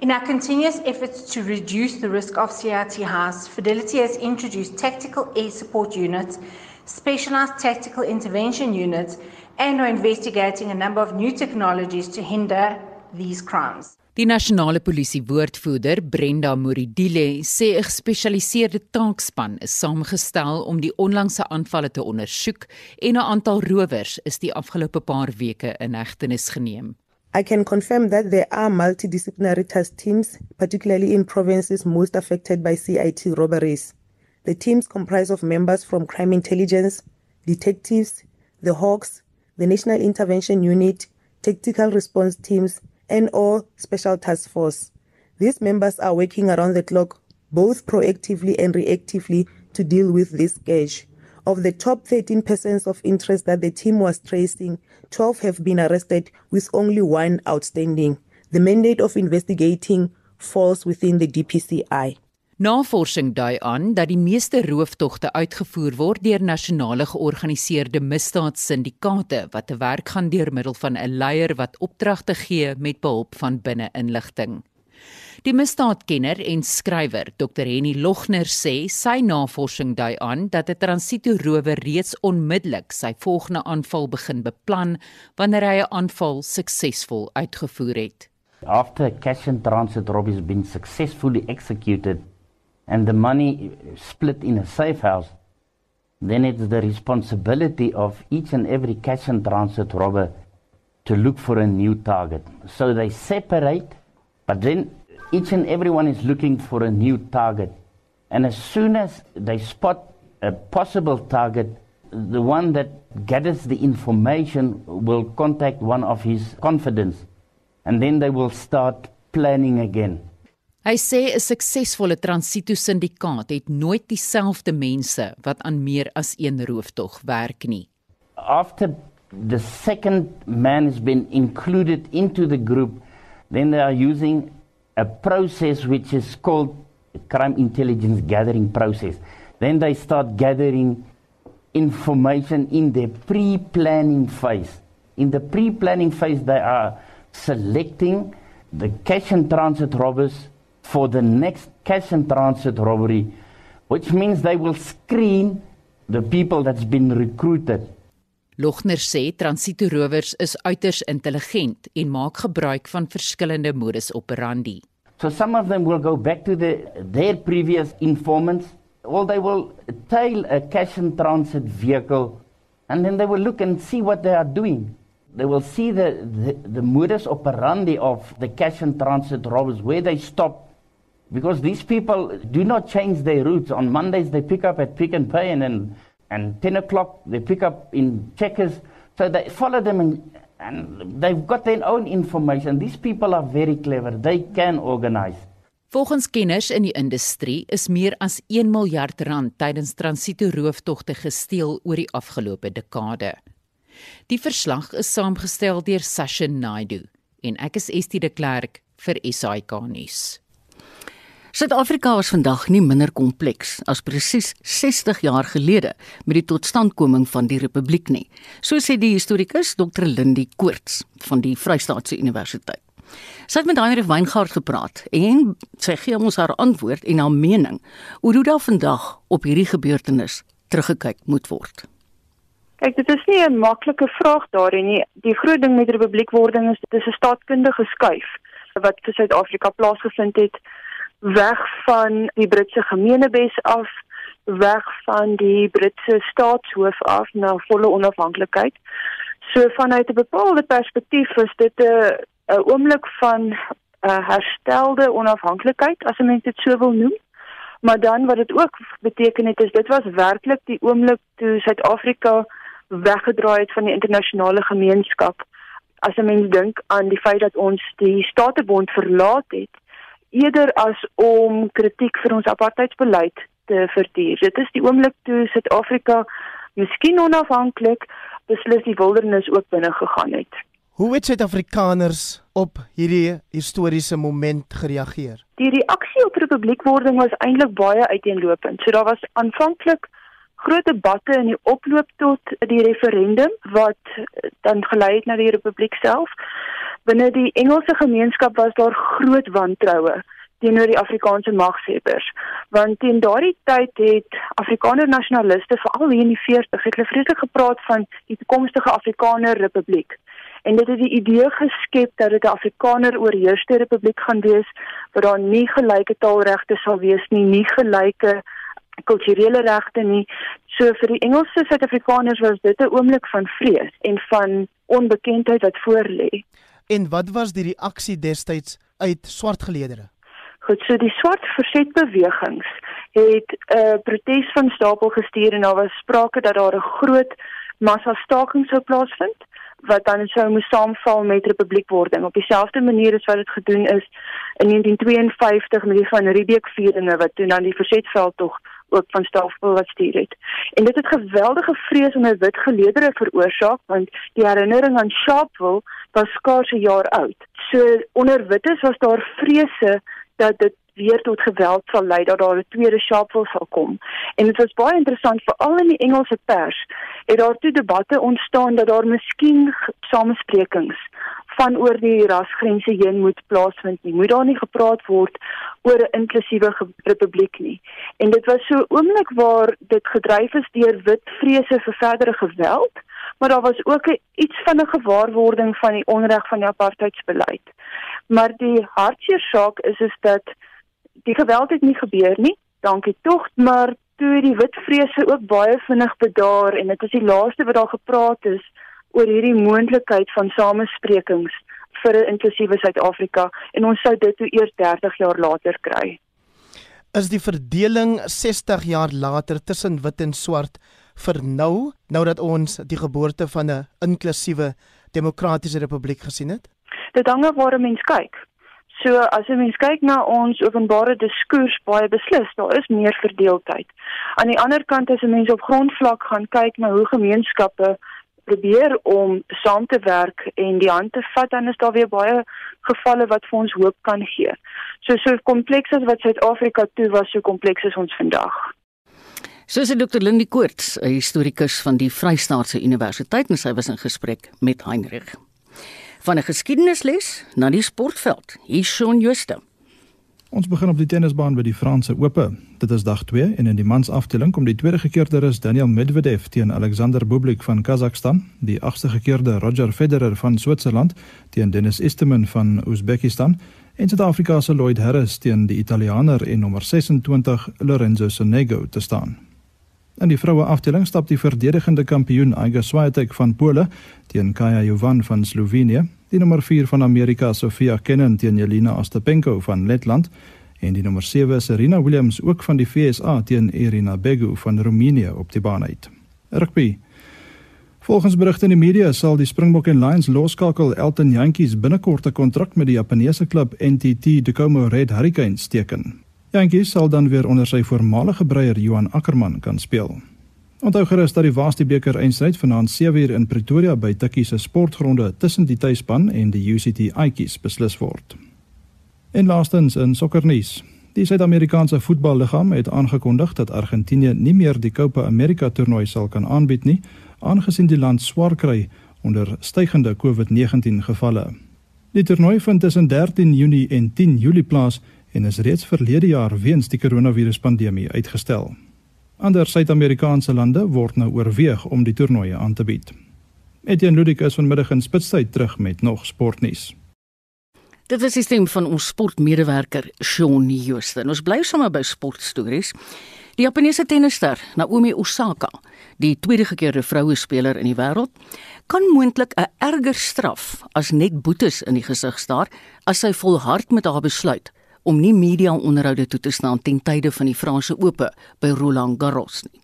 In our continuous efforts to reduce the risk of CRT heists, Fidelity has introduced tactical air support units, specialized tactical intervention units, and are investigating a number of new technologies to hinder these crimes. Die nasionale polisie woordvoerder Brenda Moridile sê 'n gespesialiseerde taakspan is saamgestel om die onlangse aanvalle te ondersoek en 'n aantal rowers is die afgelope paar weke in hegtenis geneem. I can confirm that there are multidisciplinary task teams, particularly in provinces most affected by CIT robberies. The teams comprise of members from crime intelligence, detectives, the Hawks, the National Intervention Unit, tactical response teams, or special task force. These members are working around the clock, both proactively and reactively, to deal with this scourge. Of the top 13 persons of interest that the team was tracing, 12 have been arrested with only one outstanding. The mandate of investigating falls within the DPCI. Navorsing dui aan dat die meeste rooftogte uitgevoer word deur nasionale georganiseerde misdaadsyndikaate wat te werk gaan deur middel van 'n leier wat opdragte gee met behulp van binne-inligting. Die misdaadkenner en skrywer Dr Henny Logner sê sy navorsing dui aan dat 'n transito rower reeds onmiddellik sy volgende aanval begin beplan wanneer hy 'n aanval suksesvol uitgevoer het. After cash and transit robbery has been successfully executed and the money split in a safe house, then it's the responsibility of each and every cash and transit robber to look for a new target. So they separate, but then each and everyone is looking for a new target. And as soon as they spot a possible target, the one that gathers the information will contact one of his confidants. And then they will start planning again. Hy sê 'n suksesvolle transito syndikaat het nooit dieselfde mense wat aan meer as een rooftog werk nie. After the second man has been included into the group, then they are using a process which is called crime intelligence gathering process. Then they start gathering information in the pre-planning phase. In the pre-planning phase they are selecting the cash and transit robbers for the next cash and transit robbery, which means they will screen the people that's been recruited. Logner sê transito rowers is uiters intelligent en maak gebruik van verskillende modus operandi. So some of them will go back to the, their previous informants, or they will tail a cash and transit vehicle, and then they will look and see what they are doing. They will see the, the, the modus operandi of the cash and transit robbers, where they stop, because these people do not change their routes. On Mondays, they pick up at Pick and Pay, and then and 10 o'clock, they pick up in Checkers. So they follow them, and, and they've got their own information. These people are very clever. They can organize. Volgens kenners in die industrie is meer as 1 miljard rand tydens transito rooftogte gesteel oor die afgelope dekade. Die verslag is saamgestel deur Sasha Naidu en ek is Estie de Klerk vir SAK nuus. Suid-Afrika is vandag nie minder kompleks as presies 60 jaar gelede met die totstandkoming van die republiek nie. So sê die historikus Dr. Lindie Koorts van die Vrystaatse Universiteit. Sy het met Heinrich Weingart gepraat en sy gee ons haar antwoord en haar mening oor hoe daar vandag op hierdie gebeurtenis teruggekyk moet word. Kyk, dit is nie 'n maklike vraag daarin nie. Die groot ding met republiekwording is dit is 'n staatskundige skuif wat vir Suid-Afrika plaasgevind het weg van die Britse gemeenebes af, weg van die Britse staatshoof af na volle onafhanklikheid. So vanuit 'n bepaalde perspektief is dit 'n 'n oomblik van uh, herstelde onafhanklikheid as 'n mens dit so wil noem. Maar dan wat dit ook beteken het is dit was werklik die oomblik toe Suid-Afrika weggedraai het van die internasionale gemeenskap. As 'n mens dink aan die feit dat ons die Statebond verlaat het eerder as om kritiek vir ons apartheidsbeleid te verduur. Dit is die oomblik toe Suid-Afrika miskien onafhanklik beslis die wildernis ook binne gegaan het. Hoe het Suid-Afrikaners op hierdie historiese moment gereageer? Die reaksie op republiekwording was eintlik baie uiteenlopend. So daar was aanvanklik groot debatte in die oploop tot die referendum wat dan gelei het na die republiek self. Binne die Engelse gemeenskap was daar groot wantroue teenoor die Afrikaanse magshebbers want teen daardie tyd het Afrikaner nasionaliste veral hier in die 40 het hulle vreeslik gepraat van die toekomstige Afrikaner republiek. En dit het die idee geskep dat dit 'n Afrikaner oorheerste republiek gaan wees waar daar nie gelyke taalregte sal wees nie nie gelyke kulturele regte nie. So vir die Engelse Suid-Afrikaners was dit 'n oomblik van vrees en van onbekendheid wat voorlê En wat was die reaksie destyds uit swart geleedere? Goed, so die swart verzetbewegings het 'n uh, protes van stapel gestuur en daar was sprake dat daar 'n groot massa staking sou plaasvind wat dan sou moes saamval met republiekwording. Op dieselfde manier as wat dit gedoen is in 1952 met die van Riebeeck vieringe wat toe dan die verzetveld tog ook van stapel wat stuur het. En dit het geweldige vrees onder wit geleedere veroorsaak want die herinnering aan Sharpeville was skaars 'n jaar oud. So onder wites was daar vrese dat dit weer tot geweld sal lei dat daar 'n tweede Sharpeville sal kom. En dit was baie interessant veral in die Engelse pers het daar toe debatte ontstaan dat daar miskien samesprekings van oor die rasgrense heen moet plaasvind nie. Moet daar nie gepraat word oor 'n inklusiewe republiek nie. En dit was so oomblik waar dit gedryf is deur wit vrese vir verdere geweld maar daar was ook 'n iets van 'n gewaarwording van die onreg van die apartheidsbeleid. Maar die hartseer saak is is dat die geweld het nie gebeur nie. Dankie tog, maar toe die wit vrese ook baie vinnig bedaar en dit is die laaste wat daar gepraat is oor hierdie moontlikheid van samesprekings vir 'n inklusiewe Suid-Afrika en ons sou dit toe eers 30 jaar later kry. Is die verdeling 60 jaar later tussen wit en swart vir nou, nou dat ons die geboorte van 'n inklusiewe demokratiese republiek gesien het? Dit hang af waar 'n mens kyk. So as 'n mens kyk na ons openbare diskurs baie beslis, daar is meer verdeeldheid. Aan die ander kant as 'n mens op grondvlak gaan kyk na hoe gemeenskappe probeer om saam te werk en die hand te vat, dan is daar weer baie gevalle wat vir ons hoop kan gee. So so kompleks as wat Suid-Afrika toe was, so kompleks is ons vandag. Soos Dr. Lindie Koorts, 'n historikus van die Vrystaatse Universiteit en sy was in gesprek met Heinrich. Van 'n geskiedenisles na die sportveld. Hier Shaun Juste. Ons begin op die tennisbaan by die Franse Ope. Dit is dag 2 en in die mansafdeling kom die tweede gekeerde rus Daniel Medvedev teen Alexander Bublik van Kazakhstan, die agste gekeerde Roger Federer van Switserland teen Dennis Istomin van Oezbekistan en Suid-Afrika se Lloyd Harris teen die Italianer en nommer 26 Lorenzo Sonego te staan. In die vroue afdeling stap die verdedigende kampioen Iga Swiatek van Pole teen Kaja Jovan van Slovenië, die nommer 4 van Amerika Sofia Kenin teen Jelena Ostapenko van Letland en die nommer 7 Serena Williams ook van die VSA teen Irina Begu van Roemenië op die baan uit. Rugby. Volgens berigte in die media sal die Springbok en Lions loskakel Elton Jantjies binnekort 'n kontrak met die Japaneese klub NTT Tacoma Red Hurricanes teken. Jantjies sal dan weer onder sy voormalige breier Johan Ackermann kan speel. Onthou gerus dat die Waasde beker eindstryd vanaand 7uur in Pretoria by Tikkie se sportgronde tussen die tuisspan en die UCT Aikies beslis word. En laastens in sokkernuus. Die Suid-Amerikaanse voetballiggaam het aangekondig dat Argentinië nie meer die Copa America toernooi sal kan aanbied nie, aangesien die land swaar kry onder stygende COVID-19 gevalle. Die toernooi vind tussen 13 Junie en 10 Julie plaas en is reeds verlede jaar weens die koronaviruspandemie uitgestel. Ander Suid-Amerikaanse lande word nou oorweeg om die toernooie aan te bied. Etienne Ludikus vanmiddag in Spitstyd terug met nog sportnuus. Dit is die stem van ons sportmedewerker Shaun Joosten. Ons bly sommer by sportstories. Die Japaneese tennisster Naomi Osaka, die tweede gekeerde vroue speler in die wêreld, kan moontlik 'n erger straf as net boetes in die gesig staar as sy volhard met haar besluit om nie media-onderhoude toe te staan ten tye van die Franse Ope by Roland Garros nie.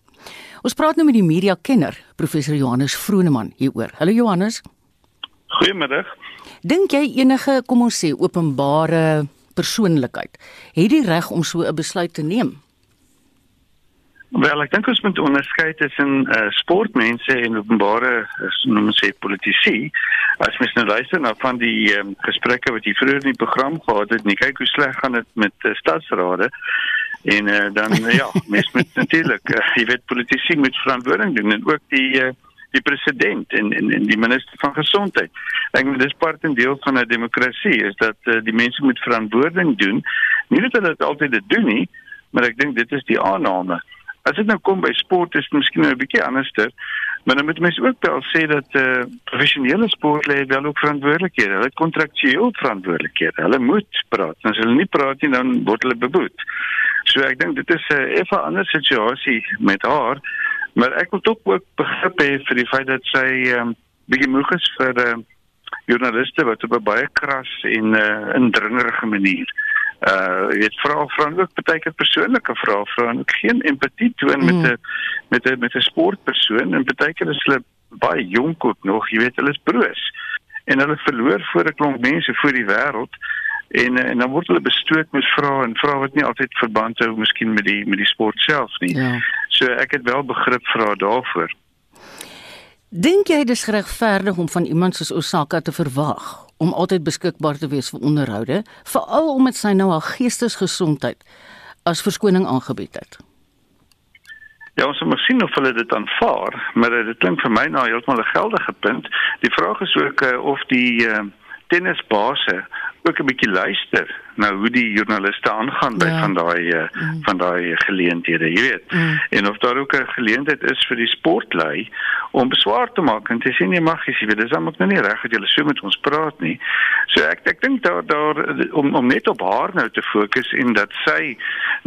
Ons praat nou met die media-kenner, professor Johannes Vroneman hieroor. Hallo Johannes. Goeiemiddag. Dink jy enige, kom ons sê, openbare persoonlikheid het die reg om so 'n besluit te neem? Wel, ek dink ons moet onderskei tussen uh, sportmense en openbare uh, noem ons sê politici. As mens nou luister na van die um, gesprekke wat jy vroeër in die program gehad het, nie kyk hoe sleg gaan dit met uh, stadsrade en uh, dan uh, ja, mens moet natuurlik, uh, jy weet politici moet verantwoording doen en ook die uh, die president en, en en die minister van gesondheid. Ek dink dis part en deel van 'n demokrasie is dat uh, die mense moet verantwoording doen. Nie dat hulle dit altyd doen nie, maar ek dink dit is die aanname. As dit nou kom by sport is miskien 'n bietjie anderster, maar dan moet mense ook wel sê dat eh uh, professionele sportlede wel ook verantwoordelikhede, hulle kontraktueel verantwoordelikhede. Hulle moet praat. As hulle nie praat nie, dan word hulle beboet. So ek dink dit is 'n uh, effe ander situasie met haar, maar ek wil tog ook begrip hê vir die feit dat sy ehm um, bietjie moeg is vir eh uh, joernaliste wat op 'n baie kras en eh uh, indringerige manier uh weet vra vra ook baie keer persoonlike vrae vra en geen empatie toon met 'n mm. met 'n met 'n sportpersoon. En baie keer is hulle baie jonk ook nog. Jy weet hulle is broos en hulle verloor voor 'n klomp mense voor die wêreld en en dan word hulle bestook met vrae en vrae wat nie altyd verband hou miskien met die met die sport self nie. Ja. so ek het wel begrip vra daarvoor Dink jy dis geregverdig om van iemand soos Osaka te verwag om altyd beskikbaar te wees vir onderhoude, veral omdat sy nou haar geestesgesondheid as verskoning aangebied het. Ja, ons moet sien of hulle dit aanvaar, maar dit klink vir my nou heeltemal 'n geldige punt. Die vraag is ook uh, of die uh, tennisbase ook 'n bietjie luister na hoe die joernaliste aangaan by ja. van daai uh, mm. van daai geleenthede, jy weet. Mm. En of daar ook 'n geleentheid is vir die sportlei om beswaar te maak en te sê nee mag jy sê dis dan ook nou nie reg dat jy so met ons praat nie. So ek ek dink daar daar om om net op haar nou te fokus en dat sy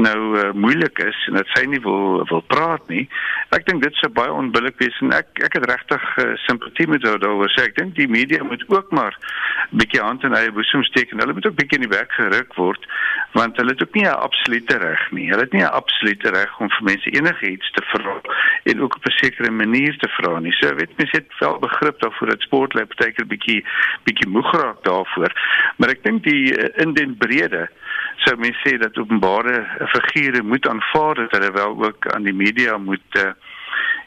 nou uh, moeilik is en dat sy nie wil wil praat nie. Ek dink dit sou baie onbillik wees en ek ek het regtig uh, simpatie met haar daaroor. So ek dink die media moet ook maar bietjie hand in eie boesem steek en hulle moet ook bietjie in die werk geruk word want hulle het ook nie 'n absolute reg nie. Hulle het nie 'n absolute reg om vir mense enigiets te vra en ook op 'n sekere manier te vra nie. So weet mense het wel begrip daarvoor dat sportlei partykeer bietjie bietjie moeg raak daarvoor. Maar ek dink die eh, in den brede sou mense sê dat openbare figure moet aanvaar dat hulle wel ook aan die media moet uh,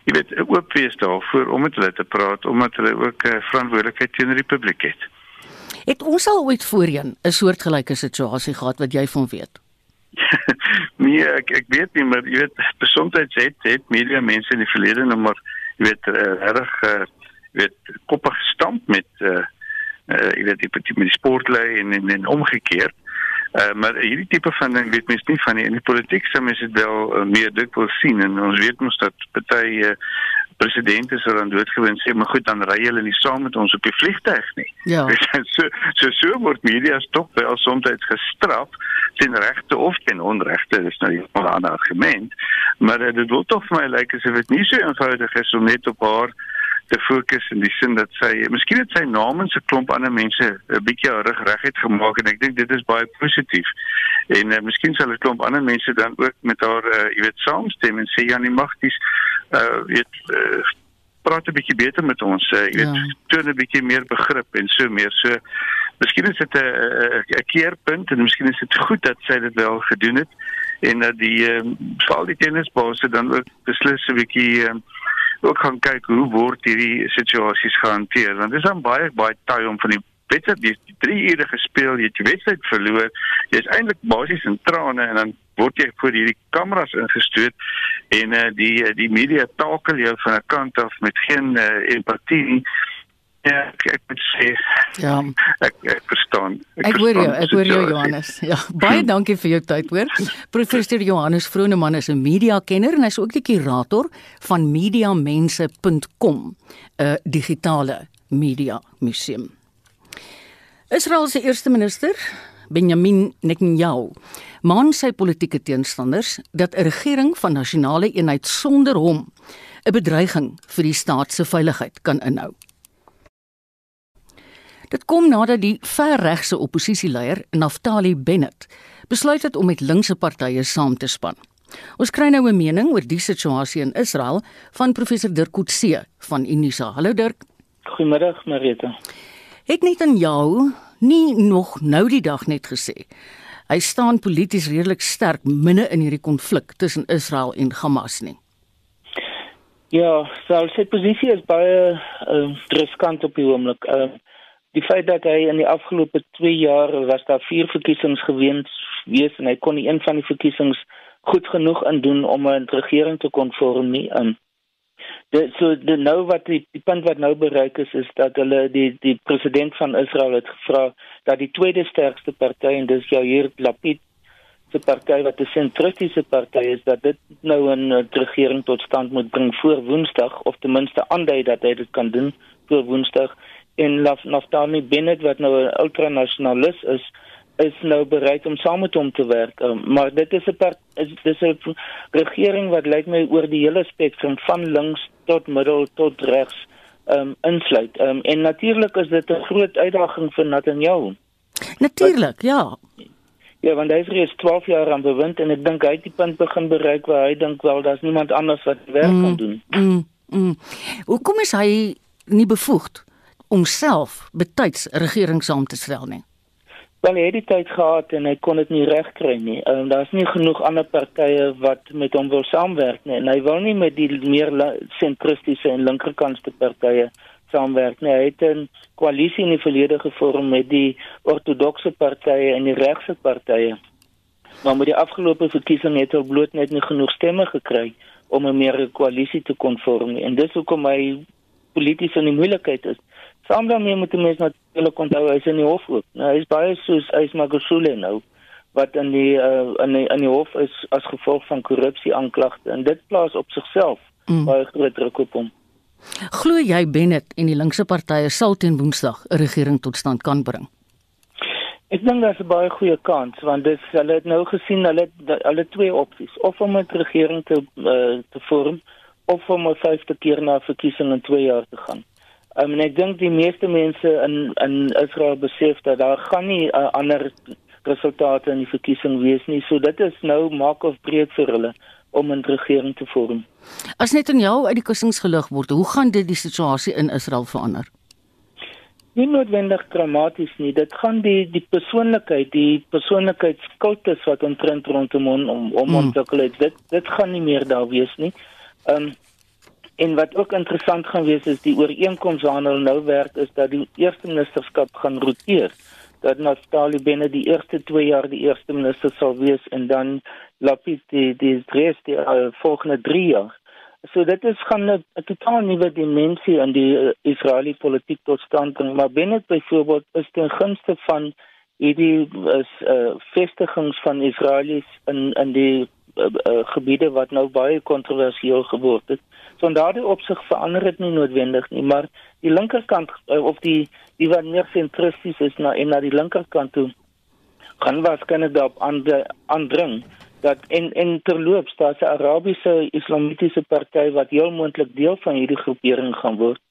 jy weet oop wees daarvoor om met hulle te praat omdat hulle ook 'n uh, verantwoordelikheid teenoor die publiek het. Het ons al ooit voorheen 'n soortgelyke situasie gehad wat jy van weet? nee, ek ek weet nie, maar jy weet besondheid het het media mense in die verlede nou maar jy weet uh, reg uh, jy weet koppe gestamp met uh, uh weet die met die sportlei en en, en omgekeerd. Uh, maar hierdie tipe van ding weet mens nie van nie. in die politiek sou mens dit wel uh, meer dik wil sien en ons weet mos dat party uh, president is er dan doodgewoon sê maar goed dan ry hulle nie saam met ons op die vliegtuig nie. Ja. so so so word media stop wel soms gestraf ten regte of ten onregte dis nou 'n ander argument maar uh, dit wil tog vir my lyk like, asof dit nie so eenvoudig is om net op haar te fokus in die sin dat sy miskien het sy namens 'n klomp ander mense 'n bietjie reg reguit gemaak en ek dink dit is baie positief. En uh, miskien sal 'n klomp ander mense dan ook met haar uh, jy weet saamstem en sê ja, nie magties uh weet uh, praat 'n bietjie beter met ons, uh, jy weet, ja. toon 'n bietjie meer begrip en so meer. So miskien is dit 'n 'n keerpunt en miskien is dit goed dat sy dit wel gedoen het en dat die ehm uh, veral die tennisbase dan ook beslis 'n bietjie ehm uh, ook gaan kyk hoe word hierdie situasies gehanteer want dit is dan baie baie taai om van die wedstryd die 3 ure gespeel, jy het die wedstryd verloor. Jy is eintlik basies in trane en dan word jy voor hierdie kameras ingestoot en uh, die die media takel jou van 'n kant af met geen uh, empatie nie. Ja, ek ek moet sê. Ja. Ek ek verstaan. Ek, ek hoor jou, ek hoor jou Johannes. Ja, baie dankie vir jou tyd hoor. Professor Johannes Vroneman is 'n media kenner en hy's ook die kurator van mediamense.com, 'n digitale media museum. Israel se eerste minister, Benjamin Netanyahu, maan sy politieke teenstanders dat 'n regering van nasionale eenheid sonder hom 'n bedreiging vir die staat se veiligheid kan inhou. Dit kom nadat die verregse oppositieleier Naftali Bennett besluit het om met linkse partye saam te span. Ons kry nou 'n mening oor die situasie in Israel van professor Dirk Coetzee van Unisa. Hallo Dirk. Goeiemiddag Marita. Het net aan jou nie nog nou die dag net gesê. Hy staan polities redelik sterk binne in hierdie konflik tussen Israel en Hamas nie. Ja, sy posisie is baie uh, riskant op die oomblik. Uh, die feit dat hy in die afgelope 2 jaar was daar vier verkiesings gewees wees en hy kon nie een van die verkiesings goed genoeg indoen om 'n regering te kon vorm nie. Um, dit so die nou wat die, die punt wat nou bereik is is dat hulle die die president van Israel het gevra dat die tweede sterkste party en dis jou hier Lapid se party wat 'n sentristiese party is dat dit nou 'n regering tot stand moet bring voor Woensdag of ten minste aandui dat hy dit kan doen voor Woensdag en Naftali Bennett wat nou 'n ultranasionalis is is nou bereid om saam met hom te werk. Um, maar dit is 'n dis 'n regering wat lyk my oor die hele spektrum van links tot middel tot regs um insluit. Um en natuurlik is dit 'n groot uitdaging vir Netanyahu. Natuurlik, ja. Ja, want hy is reeds 12 jaar aan bewind en ek dink hy het die punt begin bereik waar hy dink wel daar's niemand anders wat werk mm, kan doen. Mm, mm. Hoekom is hy nie bevoegd om self betyds regering saam te stel nie. Wel hy het die tyd gehad en hy kon dit nie regkry nie. Ehm um, daar's nie genoeg ander partye wat met hom wil saamwerk nie. En hy wil nie met die meer sentristiese en linkerkantste partye saamwerk nie. Hy het 'n koalisie in die verlede gevorm met die ortodokse partye en die regse partye. Maar met die afgelope verkiesing het hy bloot net nie genoeg stemme gekry om 'n meer koalisie te kon vorm nie. En dis hoekom hy polities in die moeilikheid is. Saam daarmee moet die mens natuurlik onthou hy is in die hof ook. Nou hy is baie soos hy is Magashule nou wat in die uh, in die in die hof is as gevolg van korrupsie aanklagte en dit plaas op sigself mm. baie groot druk op hom. Glo jy Bennett en die linkse partye sal teen Woensdag 'n regering tot stand kan bring? Ek dink daar's 'n baie goeie kans want dit hulle het nou gesien hulle hulle twee opsies of om 'n regering te uh, te vorm of om 'n vyfde keer na verkiesing in 2 jaar te gaan. Um, en ek dink die meeste mense in in Israel besef dat daar gaan nie 'n uh, ander resultate in die verkiesing wees nie. So dit is nou maak of breek vir hulle om 'n regering te vorm. As net in jou uit die kussings gelig word, hoe gaan dit die situasie in Israel verander? Nie noodwendig dramaties nie. Dit gaan die die persoonlikheid, die persoonlikheidskultus wat omtrent rondom hom om om hmm. ontwikkel het. Dit dit gaan nie meer daar wees nie. Ehm um, En wat ook interessant gaan wees is die ooreenkoms waarna hulle nou werk is dat die eerste ministerskap gaan roteer. Dat Naftali binne die eerste 2 jaar die eerste minister sal wees en dan Lapid die die reis die uh, volgende 3 jaar. So dit is gaan 'n totaal nuwe dimensie in die uh, Israeliese politiek tot stand bring. Maar binne byvoorbeeld is ten gunste van hierdie is uh, vestigings van Israelies in in die uh, uh, gebiede wat nou baie kontroversieel geword het. So in daardie opsig verander dit nie noodwendig nie, maar die linkerkant uh, of die die wat meer sentristies is na en na die linkerkant toe kan waarskynlik daarop aandring dat en en terloops daar 'n Arabiese Islamitiese party wat heel moontlik deel van hierdie groepering gaan word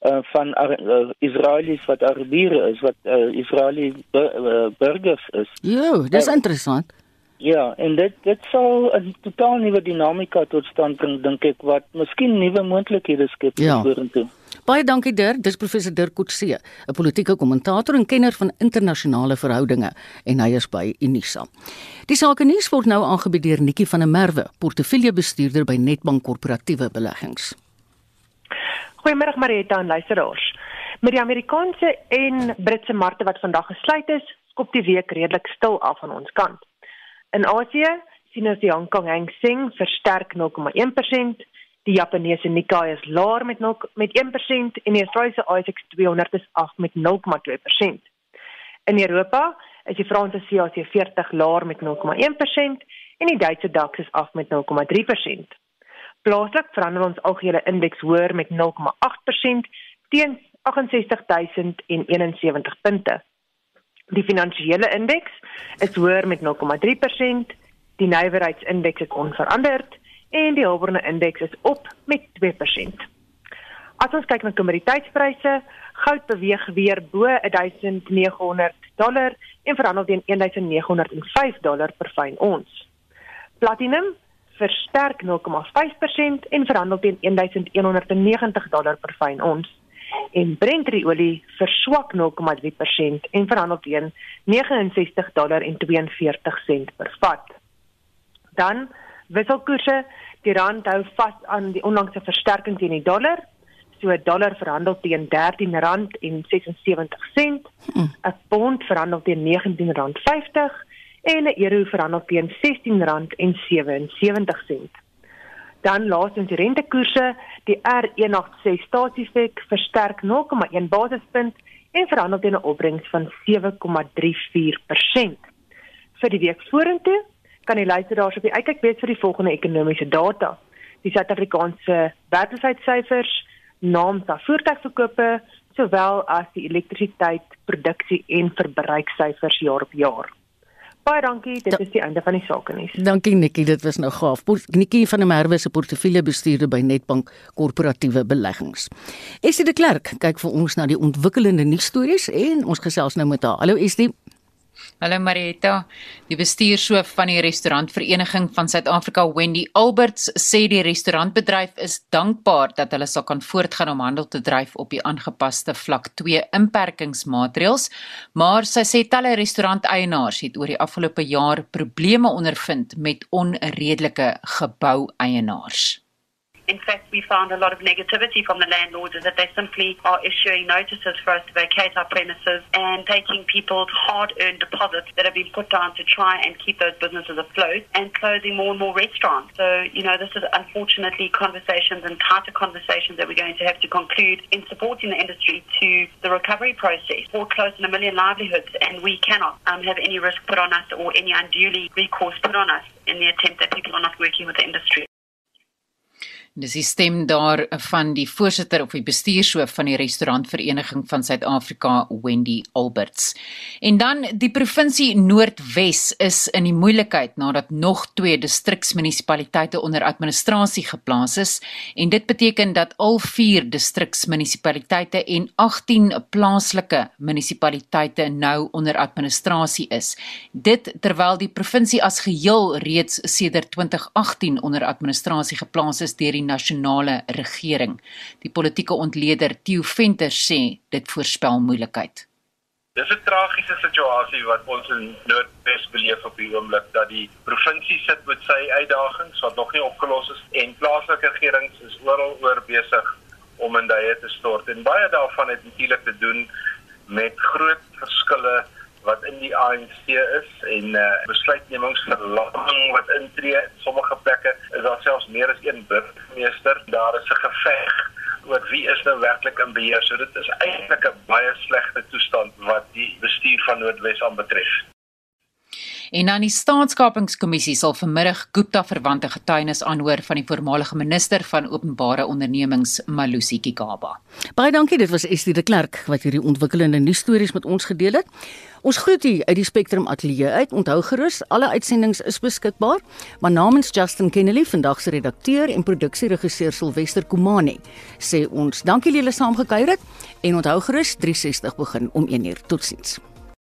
uh, van uh, Israelies wat Arabiere is wat uh, Israeliese uh, burgers is. Jo, dis uh, interessant. Ja, en dit dit sal 'n totaal nuwe dinamika tot stand bring dink ek wat miskien nuwe moontlikhede skep ja. vorentoe. Baie dankie Dirk, dis professor Dirk Coetzee, 'n politieke kommentator en kenner van internasionale verhoudinge en hy is by Unisa. Die sake nuus word nou aangebied deur Nikki van der Merwe, portefeuljebestuurder by Netbank Korporatiewe Beleggings. Goeiemôre Marita en luisteraars. Met die Amerikaanse en Britse markte wat vandag gesluit is, skop die week redelik stil af van ons kant. In Asië sien ons die Hong Kong Hang Seng versterk 0,1%, die Japaneese Nikkei is laer met 0, met 1% en die Australiese ASX 200 is af met 0,2%. In Europa is die Franse CAC 40 laer met 0,1% en die Duitse DAX is af met 0,3%. Plaaslik verander ons algehele indeks hoër met 0,8% teen 68071 punte. Die finansiële indeks is hoër met 0,3%, die nywerheidsindeks is onveranderd en die hulpbronne indeks is op met 2%. As ons kyk na kommoditeitspryse, goud beweeg weer bo 1900 dollar en verhandel teen 1905 dollar per fyn ons. Platinum versterk 0,5% en verhandel teen 1190 dollar per fyn ons en Brent olie verswak 0,3% en verhandel teen 69 dollar en 42 sent per vat. Dan wisselkoerse, die rand hou vas aan die onlangse versterking teen die dollar. So 'n dollar verhandel teen R13.76, 'n pond verhandel teen R19.50 en 'n euro verhandel teen R16.77. Dan laasens die rentekoerse, die R186 staatsiefek versterk 0,1 basispunt en verhandel teen 'n opbrengs van 7,34%. Vir die week vorentoe kan die luisteraars op die uitkyk wees vir die volgende ekonomiese data. Die Suid-Afrikaanse werkloosheidsyfers, naam van voertuigverkope, sowel as die elektrisiteitsproduksie en verbruiksyfers jaar op jaar. Baie dankie, dit is die einde van die sake nuus. Dankie Nikki, dit was nou gaaf. Nikki van der Merwe se portefeuljebestuurder by Netbank Korporatiewe Beleggings. Esie de Klerk kyk vir ons na die ontwikkelende nuusstories en ons gesels nou met haar. Hallo Esie. Hallo Marietta. Die bestuurshoof van die restaurantvereniging van Suid-Afrika, Wendy Alberts, sê die restaurantbedryf is dankbaar dat hulle sal kan voortgaan om handel te dryf op die aangepaste vlak 2 inperkingsmaatreëls, maar sy sê talle restauranteienaars het oor die afgelope jaar probleme ondervind met onredelike geboueienaars. In fact, we found a lot of negativity from the landlords is that they simply are issuing notices for us to vacate our premises and taking people's hard-earned deposits that have been put down to try and keep those businesses afloat and closing more and more restaurants. So, you know, this is unfortunately conversations and tighter conversations that we're going to have to conclude in supporting the industry to the recovery process. We're close to a million livelihoods and we cannot um, have any risk put on us or any unduly recourse put on us in the attempt that people are not working with the industry. Dis die stem daar van die voorsitter of die bestuurshoof van die restaurantvereniging van Suid-Afrika, Wendy Alberts. En dan die provinsie Noordwes is in die moeilikheid nadat nog twee distriksmunisipaliteite onder administrasie geplaas is en dit beteken dat al vier distriksmunisipaliteite en 18 plaaslike munisipaliteite nou onder administrasie is. Dit terwyl die provinsie as geheel reeds sedert 2018 onder administrasie geplaas is deur die nasionale regering. Die politieke ontleder Theo Venter sê dit voorspel moeilikheid. Dis 'n tragiese situasie wat ons in Noordwes beleef op die oomblik dat die provinsie sit met sy uitdagings wat nog nie opgelos is en plaaslike regerings is oral oor besig om in daai te stort en baie daarvan het natuurlik te doen met groot verskille wat in die ANC is en uh, besluitnemingsverlamming wat intree in sommige plekke is daar selfs meer as een burgemeester. Daar is 'n geveg oor wie is nou werklik in beheer. So dit is eintlik 'n baie slegte toestand wat die bestuur van Noordwes aanbetref En dan die staatskapingskommissie sal vanmiddag Gupta verwante getuienis aanhoor van die voormalige minister van openbare ondernemings Malusi Gigaba. Baie dankie, dit was Estie de Klerk wat hierdie ontwikkelende nuusstories met ons gedeel het. Ons groet u uit die Spectrum Ateljee uit. Onthou gerus, alle uitsendings is beskikbaar. Maar namens Justin Kennedy, vandag se redakteur en produksieregisseur Silwester Komani, sê ons dankie dat julle saamgekuier het en onthou gerus 360 begin om 1uur. Totsiens.